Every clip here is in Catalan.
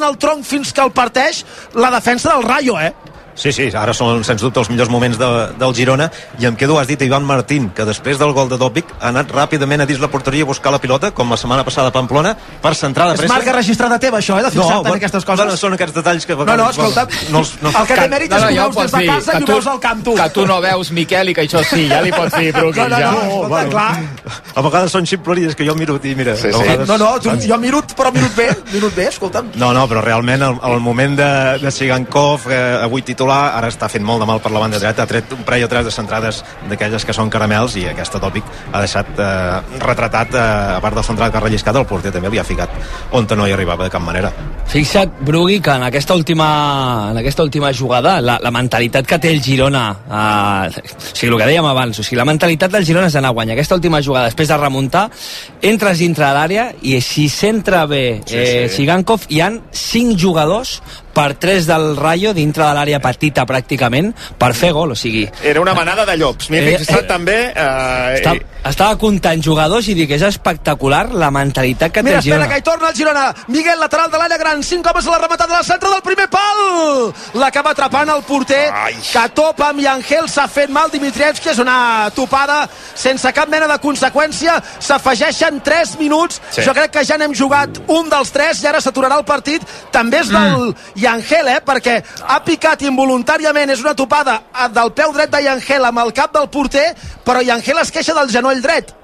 en el tronc fins que el parteix la defensa del Rayo, eh? Sí, sí, ara són sens dubte els millors moments de, del Girona. I em quedo, has dit, Ivan Martín que després del gol de Dopic ha anat ràpidament a dins la porteria a buscar la pilota com la setmana passada a Pamplona per centrar de pressa. És marca registrada teva això, eh, de fixar-te no, en aquestes coses. bueno, són aquests detalls que no, no, escolta, no, no, el que té mèrit és que ho veus des de casa i ho veus al camp tu. que tu no veus Miquel i que això sí, ja li pots dir Bruqui, no, no, ja. no, escolta, bueno, clar. A vegades són ximpleries que jo miro i mira sí, sí. Vegades... no, no, tu, jo miro però minut bé, minut bé, escolta'm. No, no, però realment el, el moment de, de Sigankov eh, avui titular, ara està fent molt de mal per la banda dreta, ha tret un parell o tres de centrades d'aquelles que són caramels i aquesta tòpic ha deixat eh, retratat eh, a part del central que ha relliscat el porter també li ha ficat on no hi arribava de cap manera Fixa't, Brugui, que en aquesta última, en aquesta última jugada la, la mentalitat que té el Girona eh, o sigui, el que dèiem abans o sigui, la mentalitat del Girona és d'anar a guanyar aquesta última jugada, després de remuntar entres dintre de l'àrea i si s'entra bé sí, eh, sí. Sigankov hi han cinc jugadors per 3 del Rayo dintre de l'àrea petita pràcticament per fer gol, o sigui... Era una manada de llops. M'he fixat eh, també... Eh, estava, estava comptant jugadors i dic, és espectacular la mentalitat que Mira, té el Girona. Mira, espera, que hi torna el Girona. Miguel, lateral de l'àrea gran, 5 homes a la rematada de la centre del primer pal. L'acaba atrapant el porter, Ai. que topa amb Iangel, s'ha fet mal Dimitrievski, és una topada sense cap mena de conseqüència. S'afegeixen 3 minuts. Sí. Jo crec que ja n'hem jugat un dels 3 i ara s'aturarà el partit. També és del mm Yangel, eh, perquè ha picat involuntàriament, és una topada del peu dret de Yangel amb el cap del porter, però Yangel es queixa del genoll dret.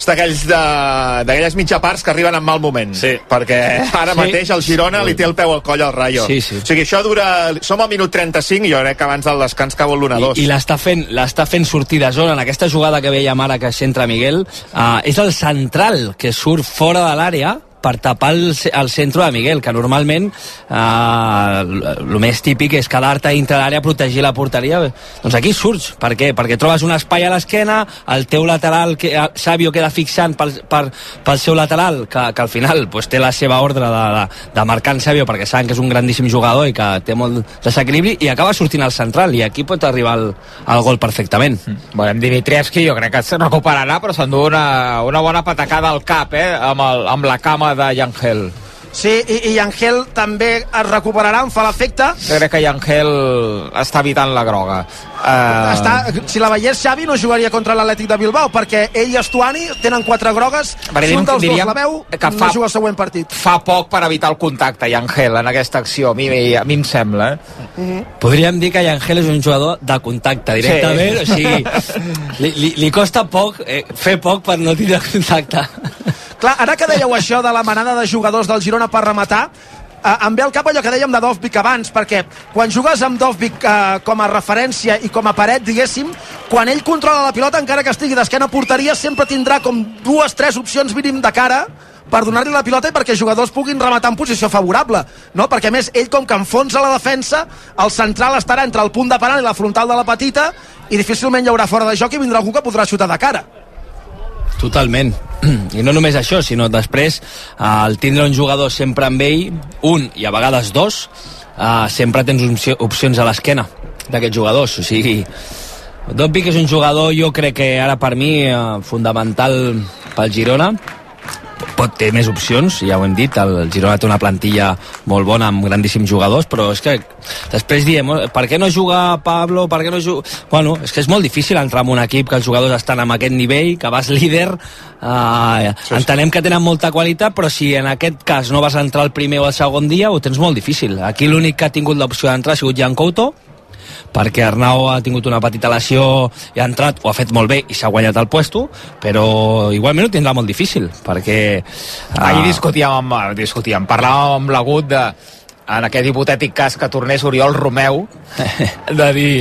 És d'aquells d'aquelles mitja parts que arriben en mal moment. Sí. perquè ara sí. mateix el Girona li té el peu al coll al Rayo. Sí, sí. o sigui, això dura, som al minut 35 i jo crec que abans del descans cau l'1-2 i, i l'està fent, fent sortir de zona. En aquesta jugada que veiem ara que centra Miguel uh, és el central que surt fora de l'àrea per tapar el, el centre de Miguel, que normalment eh, el més típic és quedar-te dintre l'àrea protegir la porteria. Doncs aquí surts. Per què? Perquè trobes un espai a l'esquena, el teu lateral, que, eh, Sabio queda fixant pel, per, pel seu lateral, que, que al final pues, té la seva ordre de, de, de marcar en Sabio perquè saben que és un grandíssim jugador i que té molt desequilibri i acaba sortint al central i aquí pot arribar el, el gol perfectament. Mm. Amb Dimitrievski jo crec que se recuperarà però s'endú una, una bona patacada al cap eh? amb, el, amb la cama de Yangel. Sí, i, i Yangel també es recuperarà, em fa l'efecte. Jo crec que Yangel està evitant la groga. Uh... Està, si la veiés Xavi no jugaria contra l'Atlètic de Bilbao perquè ell i Estuani tenen quatre grogues si un dels dos la veu que fa, no juga el següent partit fa poc per evitar el contacte Yangel en aquesta acció a mi, a mi em sembla eh? -huh. podríem dir que Yangel és un jugador de contacte directament sí. o sigui, li, li, li costa poc eh, fer poc per no tindre contacte Clar, ara que dèieu això de la manada de jugadors del Girona per rematar, eh, em ve al cap allò que dèiem de Dovvik abans, perquè quan jugues amb Dovvik eh, com a referència i com a paret, diguéssim, quan ell controla la pilota, encara que estigui d'esquena porteria, sempre tindrà com dues, tres opcions mínim de cara per donar-li la pilota i perquè els jugadors puguin rematar en posició favorable, no? Perquè a més ell com que enfonsa la defensa, el central estarà entre el punt de penal i la frontal de la petita i difícilment hi haurà fora de joc i vindrà algú que podrà xutar de cara. Totalment. I no només això, sinó després eh, el tindre un jugador sempre amb ell, un i a vegades dos, eh, sempre tens opcions a l'esquena d'aquests jugadors. O sigui, Dobby, que és un jugador, jo crec que ara per mi, eh, fundamental pel Girona, pot ter més opcions, ja ho hem dit, el Girona té una plantilla molt bona amb grandíssims jugadors, però és que després diem, oh, per què no juga Pablo, per què no juga... Bueno, és que és molt difícil entrar en un equip que els jugadors estan en aquest nivell, que vas líder, eh, sí, entenem que tenen molta qualitat, però si en aquest cas no vas entrar el primer o el segon dia, ho tens molt difícil. Aquí l'únic que ha tingut l'opció d'entrar ha sigut Jan Couto, perquè Arnau ha tingut una petita lesió i ha entrat, ho ha fet molt bé i s'ha guanyat el puesto, però igualment ho tindrà molt difícil, perquè... Uh... Ahir discutíem, amb, discutíem, parlàvem amb l'agut de en aquest hipotètic cas que tornés Oriol Romeu de dir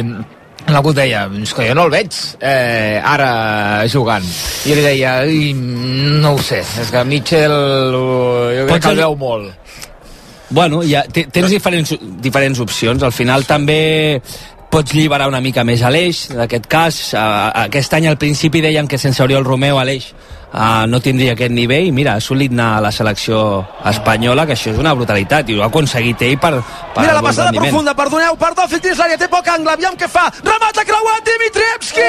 L'agut deia, és que jo no el veig eh, ara jugant. I li deia, no ho sé, és que Mitchell jo crec que el veu molt. Bueno, ja, tens diferents, diferents opcions. Al final també pots lliberar una mica més a l'eix, en aquest cas. Aquest any al principi deien que sense Oriol Romeu a uh, no tindria aquest nivell i mira, ha assolit anar a la selecció espanyola que això és una brutalitat i ho ha aconseguit ell per, per mira la passada rendiment. profunda, perdoneu, perdó dins l'àrea, té poc angle, aviam què fa remata creuat Dimitrievski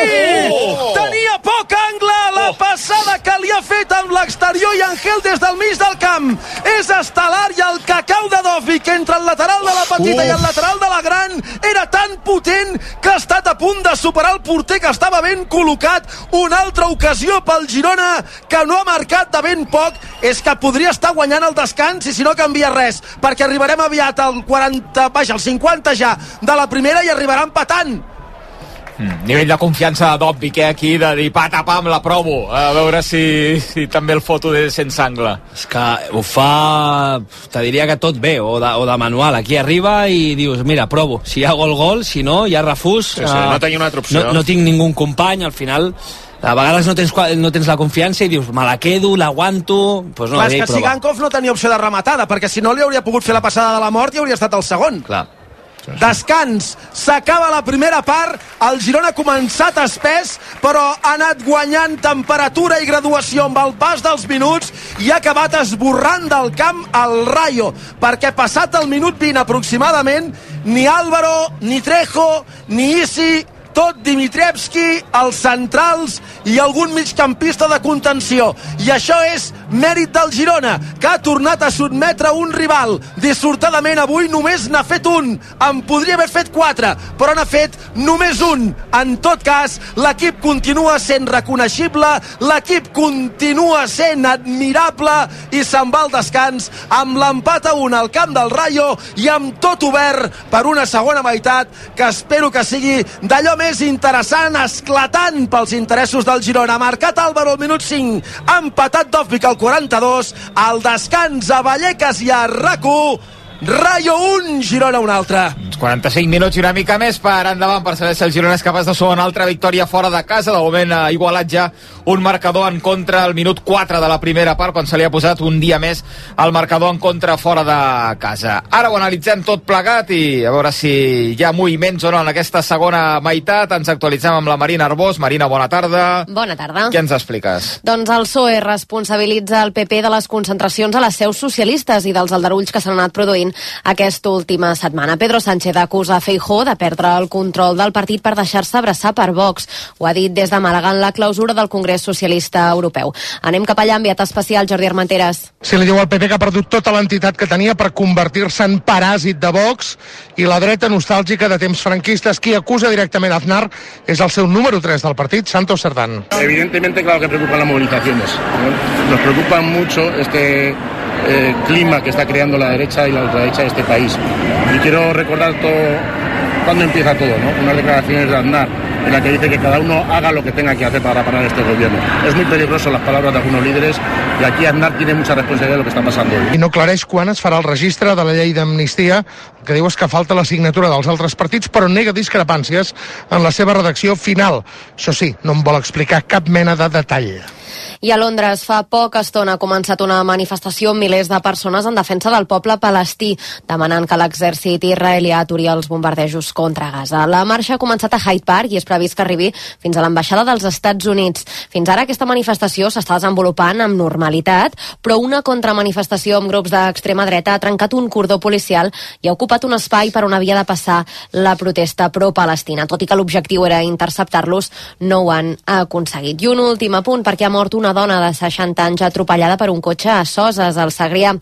oh, oh, tenia poc angle la oh. passada que li ha fet amb l'exterior i Angel des del mig del camp és estel·lar i el cacau de petita Uf. i el lateral de la gran era tan potent que ha estat a punt de superar el porter que estava ben col·locat. Una altra ocasió pel Girona que no ha marcat de ben poc. És que podria estar guanyant el descans i si no canvia res, perquè arribarem aviat al 40, vaja, al 50 ja de la primera i arribarà empatant Mm. Nivell de confiança d'Òbvic, eh, aquí, de dir pata, pam, la provo. A veure si, si també el foto de sense angle. És que ho fa, te diria que tot bé, o de, o de manual. Aquí arriba i dius, mira, provo. Si hi ha gol, gol, si no, hi ha refús. Sí, sí, uh, no tenia una altra opció. No, no tinc ningú company, al final a vegades no tens, no tens la confiança i dius, me la quedo, l'aguanto... Pues no, Clar, és que si Gankov no tenia opció de rematada, perquè si no li hauria pogut fer la passada de la mort i hauria estat el segon. Clar. Descans, s'acaba la primera part, el Girona ha començat espès, però ha anat guanyant temperatura i graduació amb el pas dels minuts i ha acabat esborrant del camp el Rayo, perquè passat el minut 20 aproximadament, ni Álvaro, ni Trejo, ni Isi tot Dimitrievski, els centrals i algun migcampista de contenció. I això és mèrit del Girona, que ha tornat a sotmetre un rival. Dissortadament avui només n'ha fet un. En podria haver fet quatre, però n'ha fet només un. En tot cas, l'equip continua sent reconeixible, l'equip continua sent admirable i se'n va al descans amb l'empat a un al camp del Rayo i amb tot obert per una segona meitat que espero que sigui d'allò més interessant, esclatant pels interessos del Girona. Marcat Álvaro al minut 5, ha empatat Dovvik al 42, al descans a Vallecas i a rac Rayo 1, Girona un altre. 45 minuts i una mica més per endavant per saber si el Girona és capaç de sumar una altra victòria fora de casa. De moment ha igualat ja un marcador en contra al minut 4 de la primera part, quan se li ha posat un dia més el marcador en contra fora de casa. Ara ho analitzem tot plegat i a veure si hi ha moviments o no en aquesta segona meitat. Ens actualitzem amb la Marina Arbós. Marina, bona tarda. Bona tarda. Què ens expliques? Doncs el PSOE responsabilitza el PP de les concentracions a les seus socialistes i dels aldarulls que s'han anat produint aquesta última setmana. Pedro Sánchez acusa Feijó de perdre el control del partit per deixar-se abraçar per Vox. Ho ha dit des de Màlaga en la clausura del Congrés Socialista Europeu. Anem cap allà, enviat especial Jordi Armenteres. Si li diu al PP que ha perdut tota l'entitat que tenia per convertir-se en paràsit de Vox i la dreta nostàlgica de temps franquistes. Qui acusa directament Aznar és el seu número 3 del partit, Santos Cerdán. Evidentemente, claro que preocupan las movilizaciones. ¿no? Nos preocupa mucho este eh, clima que está creando la derecha y la ultraderecha de este país. Y quiero recordar todo, cuando empieza todo, ¿no? Unas declaraciones de Aznar en la que dice que cada uno haga lo que tenga que hacer para parar este gobierno. Es muy peligroso las palabras de algunos líderes y aquí Aznar tiene mucha responsabilidad de lo que está pasando hoy. I no clareix quan es farà el registre de la llei d'amnistia, que diu és que falta la signatura dels altres partits, però nega discrepàncies en la seva redacció final. Això sí, no en vol explicar cap mena de detall. I a Londres fa poca estona ha començat una manifestació amb milers de persones en defensa del poble palestí, demanant que l'exèrcit israelià aturi els bombardejos contra Gaza. La marxa ha començat a Hyde Park i és previst que arribi fins a l'ambaixada dels Estats Units. Fins ara aquesta manifestació s'està desenvolupant amb normalitat, però una contramanifestació amb grups d'extrema dreta ha trencat un cordó policial i ha ocupat un espai per on havia de passar la protesta pro-palestina. Tot i que l'objectiu era interceptar-los, no ho han aconseguit. I un últim apunt, perquè ha mort una dona de 60 anys atropellada per un cotxe a Soses, al Segrià.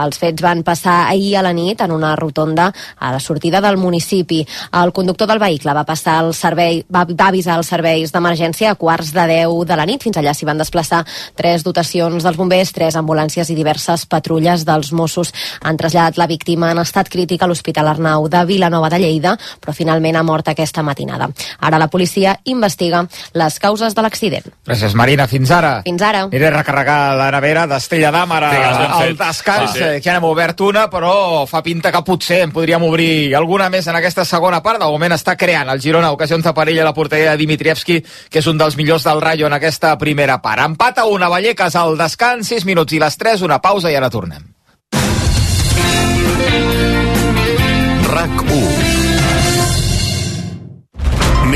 Els fets van passar ahir a la nit en una rotonda a la sortida del municipi. El conductor del vehicle va passar el servei, va, va avisar els serveis d'emergència a quarts de 10 de la nit. Fins allà s'hi van desplaçar tres dotacions dels bombers, tres ambulàncies i diverses patrulles dels Mossos. Han traslladat la víctima en estat crític a l'Hospital Arnau de Vilanova de Lleida, però finalment ha mort aquesta matinada. Ara la policia investiga les causes de l'accident. Gràcies, Marina. Fins ara. Fins ara. Aniré a recarregar la nevera d'Estella ara ben al descans, Sí. eh, que ja n'hem obert una, però fa pinta que potser en podríem obrir alguna més en aquesta segona part. De moment està creant el Girona ocasions de perill a la porteria de Dimitrievski, que és un dels millors del Rayo en aquesta primera part. Empat a una, Vallecas al descans, 6 minuts i les 3, una pausa i ara tornem. RAC 1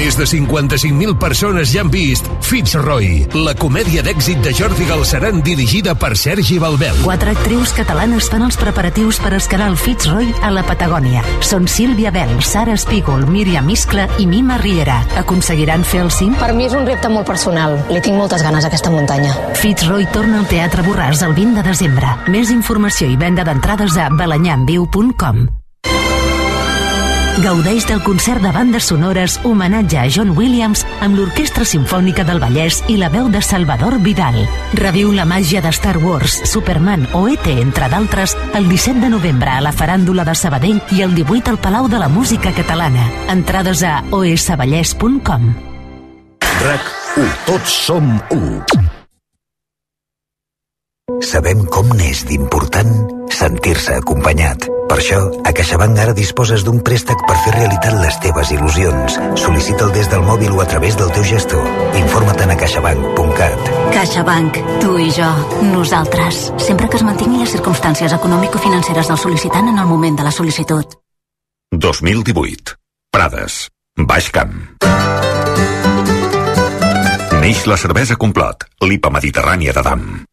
Més de 55.000 persones ja han vist Fitzroy, la comèdia d'èxit de Jordi Galceran dirigida per Sergi Balbel. Quatre actrius catalanes fan els preparatius per escalar el Fitzroy a la Patagònia. Són Sílvia Bell, Sara Espígol, Míriam Iscla i Mima Riera. Aconseguiran fer el cim? Per mi és un repte molt personal. Li tinc moltes ganes a aquesta muntanya. Fitzroy torna al Teatre Borràs el 20 de desembre. Més informació i venda d'entrades a balanyamviu.com. Gaudeix del concert de bandes sonores homenatge a John Williams amb l'Orquestra Simfònica del Vallès i la veu de Salvador Vidal. Reviu la màgia de Star Wars, Superman o ET, entre d'altres, el 17 de novembre a la Faràndula de Sabadell i el 18 al Palau de la Música Catalana. Entrades a osvallès.com RAC 1. Tots som 1. Sabem com n'és d'important sentir-se acompanyat. Per això, a CaixaBank ara disposes d'un préstec per fer realitat les teves il·lusions. Sol·licita'l des del mòbil o a través del teu gestor. Informa't a caixabank.cat. CaixaBank. Tu i jo. Nosaltres. Sempre que es mantinguin les circumstàncies econòmico-financeres del sol·licitant en el moment de la sol·licitud. 2018. Prades. Baix Camp. Neix la cervesa Complot, l'IPA mediterrània de Dam.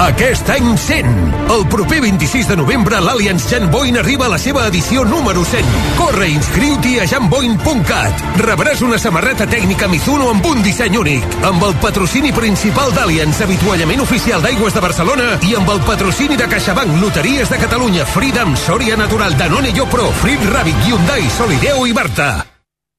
Aquest any 100. El proper 26 de novembre l'Allianz Jan Boyne arriba a la seva edició número 100. Corre i inscriu-t'hi a janboyne.cat. Rebràs una samarreta tècnica Mizuno amb un disseny únic. Amb el patrocini principal d'Allianz, avituallament oficial d'Aigües de Barcelona i amb el patrocini de CaixaBank, Loteries de Catalunya, Freedom, Sòria Natural, Danone Pro, Frit Rabbit, Hyundai, Solideo i Barta.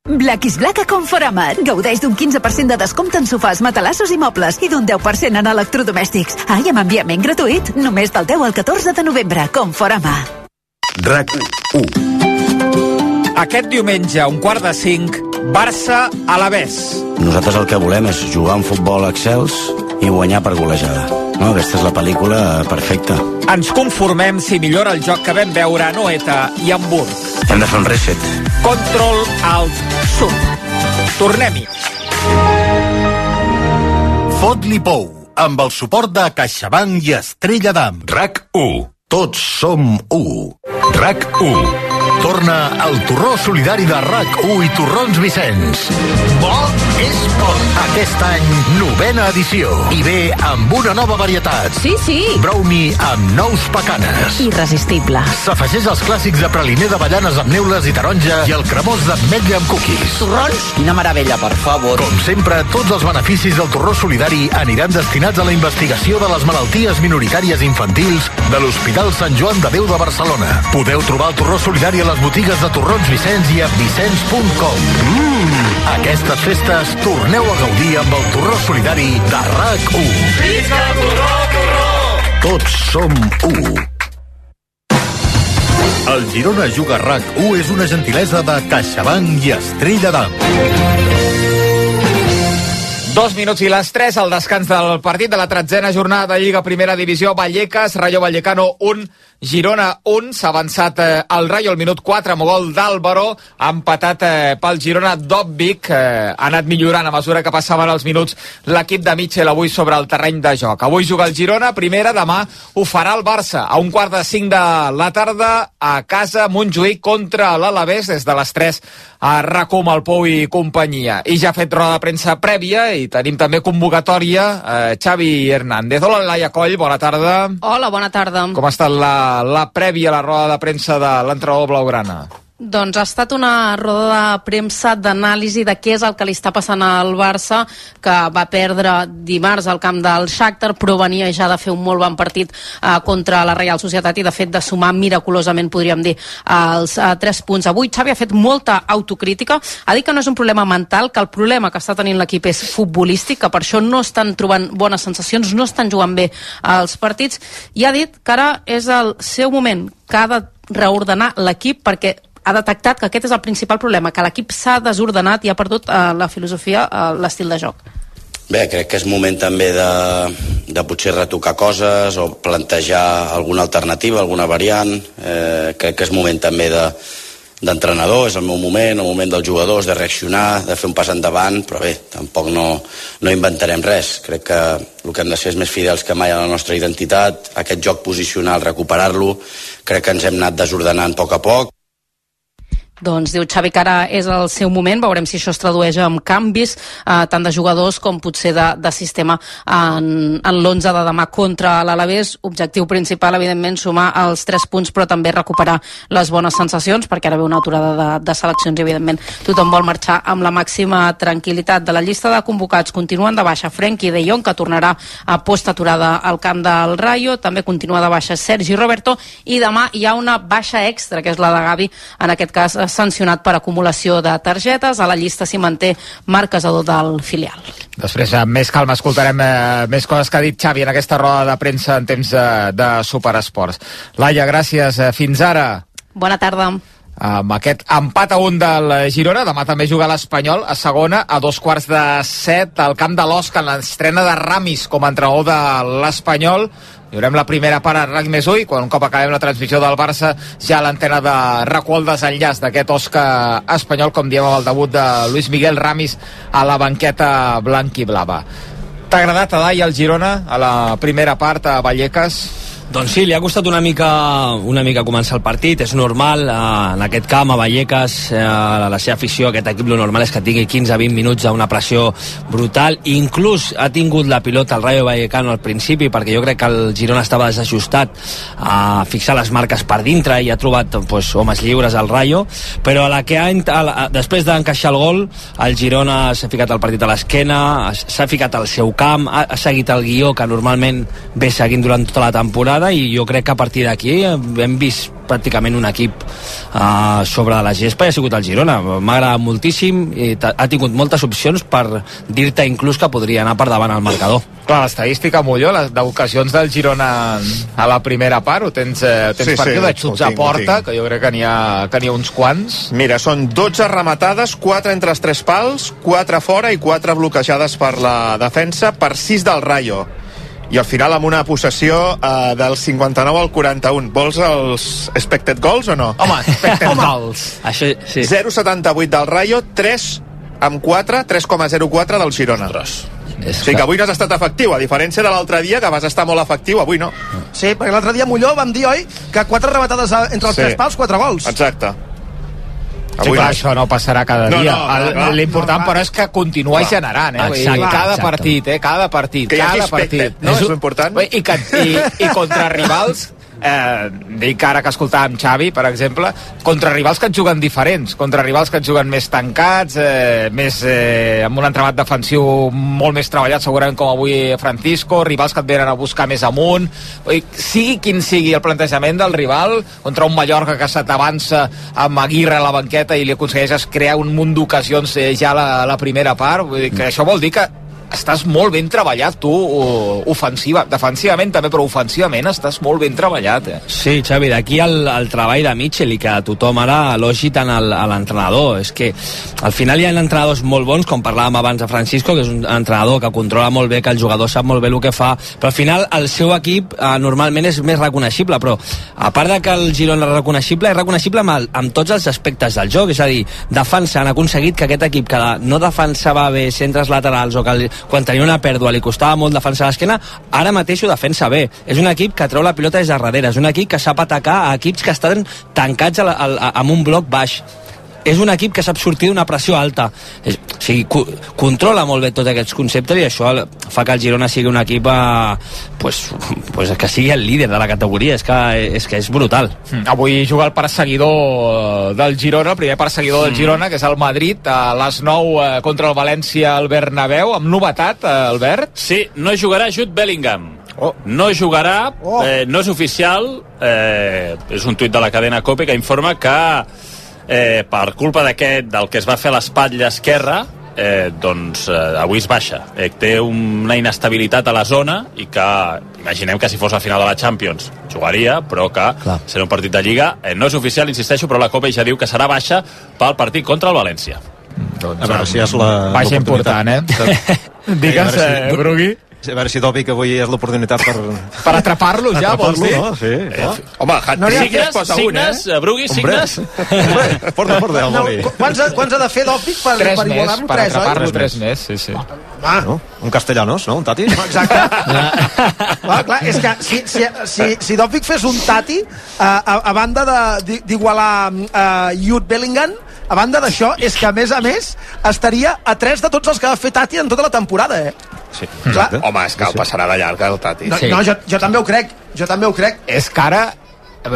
Black is Black a Conforama. Gaudeix d'un 15% de descompte en sofàs, matalassos i mobles i d'un 10% en electrodomèstics. Ai, amb enviament gratuït, només del 10 al 14 de novembre. Conforama. RAC 1. Aquest diumenge, un quart de cinc, Barça a la. Nosaltres el que volem és jugar un futbol excels i guanyar per golejada. No, aquesta és la pel·lícula perfecta. Ens conformem si millora el joc que vam veure a Noeta i Hamburg. Hem de fer un reset. Control Alt Sud. Tornem-hi. Fot-li pou, amb el suport de CaixaBank i Estrella d'Am. RAC 1. Tots som 1. RAC 1. Torna el torró solidari de RAC1 i Torrons Vicenç. Bo és pot. Aquest any, novena edició. I ve amb una nova varietat. Sí, sí. Brownie amb nous pecanes. Irresistible. S'afegeix als clàssics de praliner d'avellanes amb neules i taronja i el cremós d'ametlla amb cookies. Torrons? Quina meravella, per favor. Com sempre, tots els beneficis del torró solidari aniran destinats a la investigació de les malalties minoritàries infantils de l'Hospital Sant Joan de Déu de Barcelona. Podeu trobar el torró solidari a les botigues de Torrons Vicenç i a vicenç.com. Mmm! Aquestes festes torneu a gaudir amb el torró solidari de RAC1. Visca Torró, Torró! Tots som 1. El Girona Juga RAC1 és una gentilesa de CaixaBank i Estrella d'Am. Dos minuts i les tres, al descans del partit de la tretzena jornada de Lliga Primera Divisió, Vallecas, Rayo Vallecano 1, Girona 1, s'ha avançat eh, el Rayo al minut 4 amb gol d'Àlvaro, ha empatat eh, pel Girona. Dobbic, eh, ha anat millorant a mesura que passaven els minuts. L'equip de Mitchell avui sobre el terreny de joc. Avui juga el Girona, primera, demà ho farà el Barça, a un quart de cinc de la tarda, a casa Montjuïc contra l'Alavés, des de les 3 a Racom, el Pou i companyia. I ja ha fet roda de premsa prèvia i tenim també convocatòria eh, Xavi Hernández. Hola, Laia Coll, bona tarda. Hola, bona tarda. Com ha estat la, la prèvia a la roda de premsa de l'entrenador blaugrana? Doncs ha estat una roda de premsa d'anàlisi de què és el que li està passant al Barça, que va perdre dimarts al camp del Shakhtar, però venia ja de fer un molt bon partit eh, contra la Real Societat i de fet de sumar miraculosament, podríem dir, els eh, tres punts. Avui Xavi ha fet molta autocrítica, ha dit que no és un problema mental, que el problema que està tenint l'equip és futbolístic, que per això no estan trobant bones sensacions, no estan jugant bé als partits, i ha dit que ara és el seu moment, que ha de reordenar l'equip perquè ha detectat que aquest és el principal problema, que l'equip s'ha desordenat i ha perdut eh, la filosofia, eh, l'estil de joc. Bé, crec que és moment també de, de potser retocar coses o plantejar alguna alternativa, alguna variant. Eh, crec que és moment també de, d'entrenador, és el meu moment, el moment dels jugadors, de reaccionar, de fer un pas endavant, però bé, tampoc no, no inventarem res. Crec que el que hem de ser és més fidels que mai a la nostra identitat, aquest joc posicional, recuperar-lo, crec que ens hem anat desordenant a poc a poc, Doncs diu Xavi que ara és el seu moment, veurem si això es tradueix en canvis, eh, tant de jugadors com potser de, de sistema en, en l'11 de demà contra l'Alavés. Objectiu principal, evidentment, sumar els 3 punts, però també recuperar les bones sensacions, perquè ara ve una aturada de, de seleccions i, evidentment, tothom vol marxar amb la màxima tranquil·litat. De la llista de convocats continuen de baixa Frenkie de Jong, que tornarà a post-aturada al camp del Rayo, també continua de baixa Sergi Roberto, i demà hi ha una baixa extra, que és la de Gavi, en aquest cas sancionat per acumulació de targetes. A la llista s'hi manté Marc Casador del filial. Després, amb més calma, escoltarem eh, més coses que ha dit Xavi en aquesta roda de premsa en temps de, de Superesports. Laia, gràcies. Eh, Fins ara. Bona tarda. Amb aquest empat a un del Girona, demà també juga l'Espanyol a segona, a dos quarts de set al camp de l'Osca, en l'estrena de Ramis com a entrenador de l'Espanyol. Hi haurem la primera part a RAC més i quan un cop acabem la transmissió del Barça ja l'antena de recull desenllaç d'aquest Osca espanyol, com diem amb el debut de Luis Miguel Ramis a la banqueta blanc i blava. T'ha agradat, Adai, el Girona a la primera part a Vallecas? Doncs sí, li ha costat una mica, una mica començar el partit, és normal, eh, en aquest camp, a Vallecas, eh, la seva afició, aquest equip, lo normal és que tingui 15-20 minuts a una pressió brutal, inclús ha tingut la pilota el Rayo Vallecano al principi, perquè jo crec que el Girona estava desajustat a fixar les marques per dintre i ha trobat pues, homes lliures al Rayo, però a la que ha, a la, després d'encaixar el gol, el Girona s'ha ficat el partit a l'esquena, s'ha ficat al seu camp, ha, ha seguit el guió que normalment ve seguint durant tota la temporada, temporada i jo crec que a partir d'aquí hem vist pràcticament un equip uh, sobre la gespa i ha sigut el Girona. M'ha agradat moltíssim i ha tingut moltes opcions per dir-te inclús que podria anar per davant al marcador. Clar, l'estadística, Molló, d'ocasions del Girona a la primera part, ho tens, eh, tens sí, per aquí, sí, de xuts a porta, que jo crec que n'hi ha, que ha uns quants. Mira, són 12 rematades, 4 entre els tres pals, 4 fora i 4 bloquejades per la defensa, per 6 del Rayo i al final amb una possessió uh, del 59 al 41. Vols els expected goals o no? Home, expected goals. Això, sí. 0,78 del Rayo, 3 amb 4, 3,04 del Girona. Ostres. És o sigui que avui no has estat efectiu, a diferència de l'altre dia, que vas estar molt efectiu, avui no. Sí, perquè l'altre dia Molló vam dir, oi, que quatre rematades entre els Sí. tres pals, quatre gols. Exacte. Sí, clar, això no passarà cada No, dia. no, no. L'important, però, és que continua Clar. generant, eh? Dir, Exacte, cada exacte. partit, eh? Cada partit, Que hi hagi cada partit. no? És un-. Vull dir, I, que, i, I contra rivals eh, dic ara que escoltàvem Xavi, per exemple, contra rivals que et juguen diferents, contra rivals que et juguen més tancats, eh, més, eh, amb un entrebat defensiu molt més treballat, segurament com avui Francisco, rivals que et venen a buscar més amunt, dir, sigui quin sigui el plantejament del rival, contra un Mallorca que se t'avança amb Aguirre a la banqueta i li aconsegueixes crear un munt d'ocasions eh, ja a la, a la primera part, vull dir que això vol dir que estàs molt ben treballat tu ofensiva, defensivament també però ofensivament estàs molt ben treballat eh? Sí, Xavi, d'aquí el, el treball de Mitchell i que tothom ara elogi tant el, a l'entrenador. És que al final hi ha entrenadors molt bons, com parlàvem abans de Francisco, que és un entrenador que controla molt bé, que el jugador sap molt bé el que fa, però al final el seu equip eh, normalment és més reconeixible, però a part de que el Girona és reconeixible, és reconeixible amb, el, amb tots els aspectes del joc, és a dir, defensa, han aconseguit que aquest equip que no defensava bé centres laterals o que el, quan tenia una pèrdua li costava molt defensar l'esquena, ara mateix ho defensa bé. És un equip que treu la pilota des de darrere, és un equip que sap atacar a equips que estan tancats a la, a, a, amb un bloc baix és un equip que sap sortir d'una pressió alta és, o sigui, co controla molt bé tots aquests conceptes i això fa que el Girona sigui un equip eh, pues, pues que sigui el líder de la categoria és que és, que és brutal Mm. Avui juga el perseguidor eh, del Girona, el primer perseguidor del Girona, que és el Madrid, a les 9 eh, contra el València al Bernabéu, amb novetat, eh, Albert? Sí, no jugarà Jude Bellingham. Oh. No jugarà, oh. eh, no és oficial, eh, és un tuit de la cadena COPE que informa que eh, per culpa d'aquest, del que es va fer a l'espatlla esquerra, eh, doncs eh, avui es baixa. Eh, té una inestabilitat a la zona i que, imaginem que si fos la final de la Champions jugaria, però que Clar. serà un partit de Lliga. Eh, no és oficial, insisteixo, però la COPE ja diu que serà baixa pel partit contra el València. A veure si és la... Baixa important, eh? Digues, A eh, Brugui. A veure si Dovic avui és l'oportunitat per... Per atrapar-lo ja, vols dir? No? Sí, Eh? Home, el No signes, es posa un, eh? signes, eh? Brugui, signes? Hombre, porta, porta, el No, quants, ha- quants ha de fer Dòpic per, Tres per igualar-lo? per atrapar-lo tres més, sí, sí. Ah, No? Un castellanos, no? Un tati? Exacte. clar, clar, és que si, si, si, si Dòpic fes un tati, a, a, a banda d'igualar uh, Jude Bellingham, a banda d'això, és que a més a més estaria a 3 de tots els que va fer Tati en tota la temporada, eh? Sí, Clar. Home, és que el passarà de llarg, el Tati. No, Sí. no jo, jo també ho crec, jo també ho crec. És que ara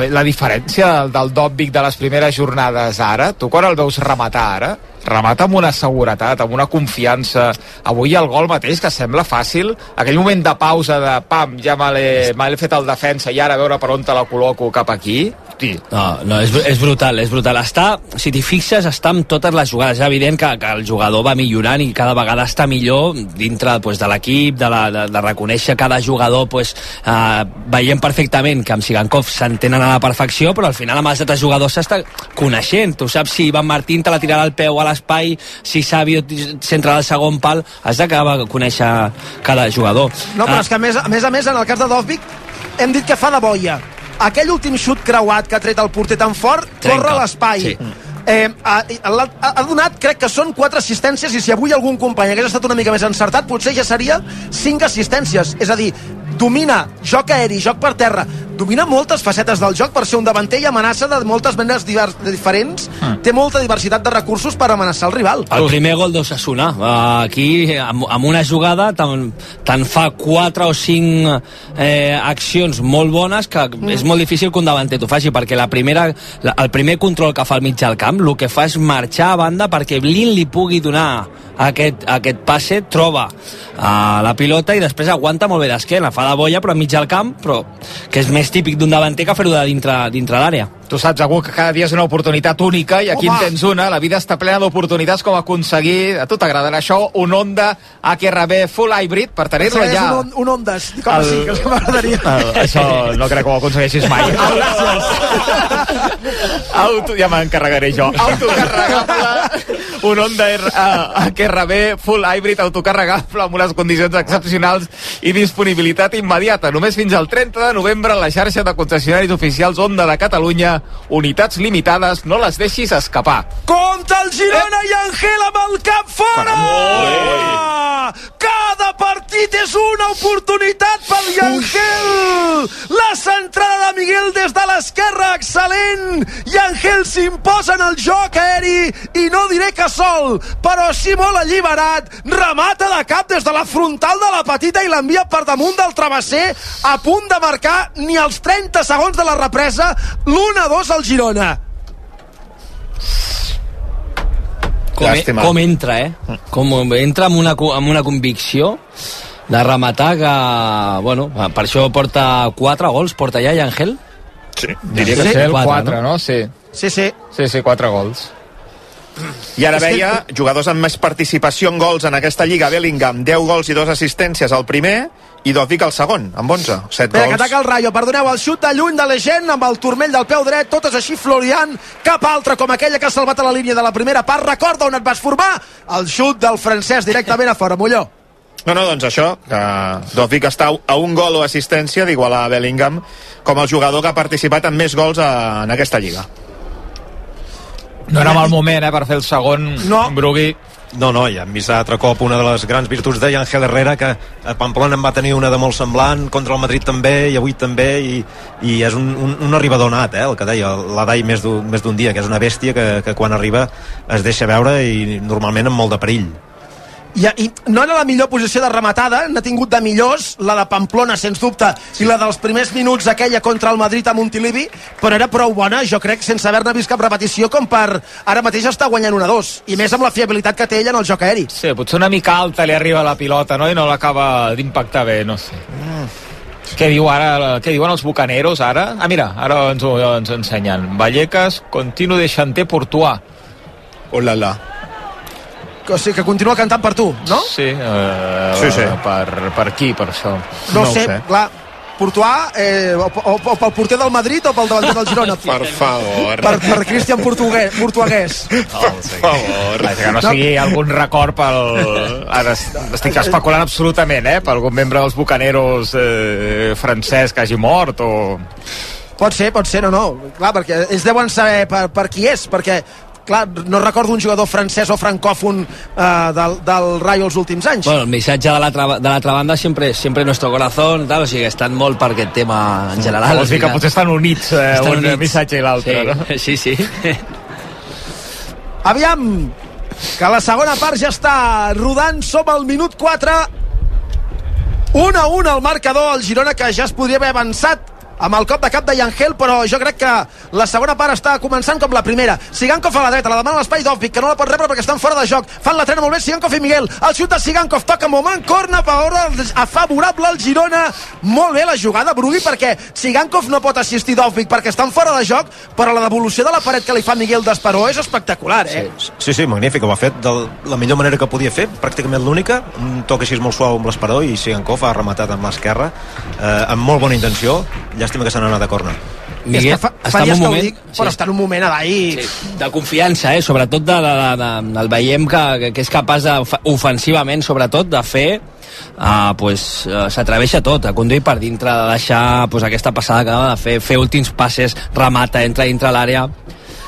la diferència del, del Dòbic de les primeres jornades ara, tu quan el veus rematar ara, remata amb una seguretat, amb una confiança. Avui el gol mateix, que sembla fàcil, aquell moment de pausa de pam, ja me l'he fet el defensa i ara a veure per on te la col·loco cap aquí. Hosti, No, no, és, és brutal, és brutal. Està, si t'hi fixes, està amb totes les jugades. És evident que, que el jugador va millorant i cada vegada està millor dintre pues, de l'equip, de, la, de, de reconèixer cada jugador. Pues, eh, veiem perfectament que amb Sigankov s'entenen a la perfecció, però al final amb els altres jugadors s'està coneixent. Tu saps si Ivan Martín te la tirarà al peu a l'espai, si Sabio centra al segon pal, has d'acabar a conèixer cada jugador. No, però Ah, és que a més, a més a més, en el cas de Dovvik, hem dit que fa de boia. Aquell últim xut creuat que ha tret el porter tan fort, Trenca. corre l'espai. Sí. Eh, ha, ha, ha donat, crec que són quatre assistències i si avui algun company hagués estat una mica més encertat potser ja seria cinc assistències és a dir, domina joc aeri, joc per terra domina moltes facetes del joc per ser un davanter i amenaça de moltes menes divers, diferents Mm. té molta diversitat de recursos per amenaçar el rival El primer gol d'Osasuna. Aquí, amb, amb una jugada, te'n te fa 4 o 5 eh, accions molt bones que mm. és molt difícil que un davanter t'ho faci, perquè la primera, la, el primer control que fa al mig del camp, el que fa és marxar a banda perquè Blin li pugui donar aquest, aquest passe, troba uh, la pilota i després aguanta molt bé d'esquena, fa de boia però enmig del camp, però que és més típic d'un davanter que fer-ho de dintre, dintre l'àrea. Tu saps, algú que cada dia és una oportunitat única i aquí Home! en tens una. La vida està plena d'oportunitats com aconseguir... A tu t'agradarà això? Un Honda HRB Full Hybrid per tenir-lo ja. un, un Ondas com El- sí, que m'agradaria això no crec que ho aconsegueixis mai. Auto, ja m'encarregaré jo. Autocarregable, un Honda R, uh, HRB Full Hybrid autocarregable amb unes condicions excepcionals i disponibilitat immediata. Només fins al 30 de novembre la xarxa de concessionaris oficials Honda de Catalunya. Unitats limitades, no les deixis escapar. Compte el Girona i Angel amb el cap fora! Cada partit és una oportunitat pel Yangel! La centrada de Miguel des de l'esquerra, excel·lent! Yangel s'imposa en el joc aeri i no diré que sol, però sí molt alliberat, remata de cap des de la frontal de la petita i l'envia per damunt del travesser, a punt de marcar ni els 30 segons de la represa, l'1-2 al Girona. com, Llàstima. com entra, eh? Com entra amb una, amb una convicció de rematar que, bueno, per això porta 4 gols, porta ja, i Àngel? Sí, Diria que Sí, el quatre, 4, no? Sí. Sí, sí. Sí, sí, 4 gols. I ara veia jugadors amb més participació en gols en aquesta Lliga, Bellingham, 10 gols i 2 assistències al primer, i Dovic al segon, amb 11, 7 Espera, que gols. ataca el Rayo, perdoneu, el xut de lluny de la gent amb el turmell del peu dret, totes així Florian, cap altra com aquella que ha salvat a la línia de la primera part, recorda on et vas formar, el xut del francès directament a fora, Molló. No, no, doncs això, que Dovic està a un gol o assistència d'igualar a Bellingham com el jugador que ha participat en més gols a, en aquesta Lliga. No era mal moment, eh, per fer el segon No. Brugui. No, no, i hem vist altre cop una de les grans virtuts de Ángel Herrera, que a Pamplona en va tenir una de molt semblant, contra el Madrid també, i avui també, i, i és un, un, un arribador nat, eh, el que deia l'Adai més d'un més d'un dia, que és una bèstia que, que quan arriba es deixa veure i normalment amb molt de perill. I, I no era la millor posició de rematada, n'ha tingut de millors, la de Pamplona, sens dubte, i la dels primers minuts, aquella contra el Madrid a Montilivi, però era prou bona, jo crec, sense haver-ne vist cap repetició, com per ara mateix està guanyant una 2 i més amb la fiabilitat que té ella en el joc aeri. Sí, potser una mica alta li arriba la pilota, no? I no l'acaba d'impactar bé, no sé. Què diu ara, què diuen els bucaneros ara? Ah, mira, ara ens ho ens ensenyen. Vallecas, continu de Chanté Portuà. Oh la la. O sigui, que continua cantant per tu, no? Sí, eh, Sí, sí. Per, per qui, per això? No, No ho sé, sé. clar. Portuà, eh, o, o, o pel porter del Madrid o pel davanter del Girona. Per favor. Per, per Cristian Portuguès. Portuguès. Per favor. Que no sigui algun record pel... Ara estic especulant absolutament, eh? Per algun membre dels Bucaneros eh, francès que hagi mort o... Pot ser, pot ser, no, no. Clar, perquè ells deuen saber per, per qui és, perquè clar, no recordo un jugador francès o francòfon eh, del, del Rayo els últims anys. Bueno, el missatge de l'altra banda sempre sempre nuestro corazón, tal, o sigui, estan molt per aquest tema en general. Vols dir que potser estan units, eh, Estan un units. missatge i l'altre, sí, no? Sí, sí. Aviam, que la segona part ja està rodant, som al minut 4. 1 a 1 al marcador, el Girona que ja es podria haver avançat amb el cop de cap de Yangel, però jo crec que la segona part està començant com la primera. Sigankov a la dreta, la demana l'espai d'Òfic, que no la pot rebre perquè estan fora de joc. Fan la trena molt bé Sigankov i Miguel. El xut de Sigankov toca moment, corna, a favorable al Girona. Molt bé la jugada, Brugui, perquè Sigankov no pot assistir d'Òfic perquè estan fora de joc, però la devolució de la paret que li fa Miguel d'Esperó és espectacular, eh? Sí, sí, magnífic, ho ha fet de la millor manera que podia fer, pràcticament l'única, un toc així molt suau amb l'esperó i Sigankov ha rematat amb l'esquerra, eh, amb molt bona intenció, llàstima que se n'ha anat a corna. Miguel, és que fa, està fa en un moment- dic, però està en un moment a. Sí, de confiança, eh? sobretot de, de, de, de, el veiem que, que, que és capaç de, ofensivament, sobretot, de fer uh, pues, uh, s'atreveix a tot, a conduir per dintre, de deixar pues, aquesta passada que acaba de fer, fer últims passes, remata, entra dintre l'àrea.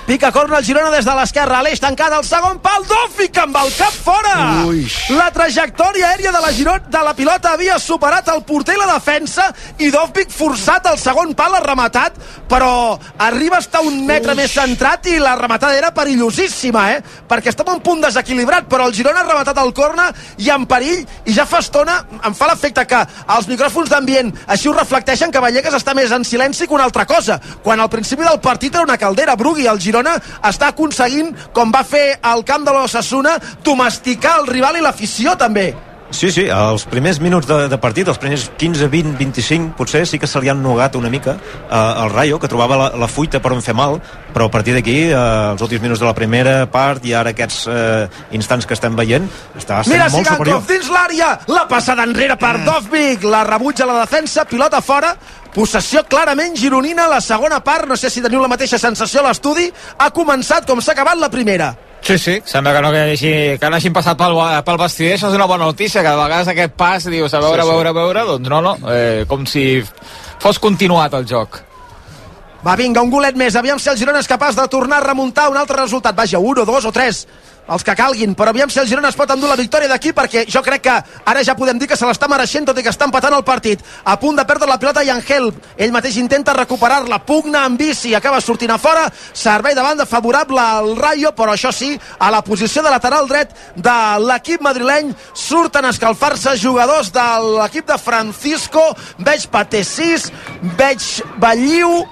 Pica corna el Girona des de l'esquerra, Aleix tancada al segon pal, Dòfic amb el cap fora! Ui. La trajectòria aèria de la Girona de la pilota havia superat el porter i la defensa i Dòfic forçat al segon pal ha rematat, però arriba a estar un metre més centrat i la rematada era perillosíssima, eh? Perquè estava un punt desequilibrat, però el Girona ha rematat el corna i en perill, i ja fa estona em fa l'efecte que els micròfons d'ambient així ho reflecteixen que Vallecas està més en silenci que una altra cosa, quan al principi del partit era una caldera, Brugui, el Girona està aconseguint, com va fer al camp de l'Ossassuna, domesticar el rival i l'afició també. Sí, sí, els primers minuts de, de partit, els primers 15, 20, 25, potser sí que se li han nogat una mica eh, al Rayo, que trobava la, la fuita per on fer mal, però a partir d'aquí, eh, els últims minuts de la primera part i ara aquests eh, instants que estem veient, està sent Mira molt superior. Sigankov dins l'àrea, la passada enrere per Dovvik, la rebutja la defensa, pilota fora, possessió clarament gironina, la segona part, no sé si teniu la mateixa sensació a l'estudi, ha començat com s'ha acabat la primera. Sí, sí, sembla que no que, hagi, que no hagin passat pel, pel vestider, això és una bona notícia, que de vegades aquest pas dius a veure, Sí, sí. veure, veure, doncs no, no, eh, com si fos continuat el joc. Va, vinga, un golet més. Aviam si el Girona és capaç de tornar a remuntar un altre resultat. Vaja, un o dos o tres, els que calguin. Però aviam si el Girona es pot endur la victòria d'aquí, perquè jo crec que ara ja podem dir que se l'està mereixent, tot i que està empatant el partit. A punt de perdre la pilota i Angel. Ell mateix intenta recuperar-la. Pugna amb bici, acaba sortint a fora. Servei de banda favorable al Rayo, però això sí, a la posició de lateral dret de l'equip madrileny surten a escalfar-se jugadors de l'equip de Francisco. Veig Patessís, veig Balliu,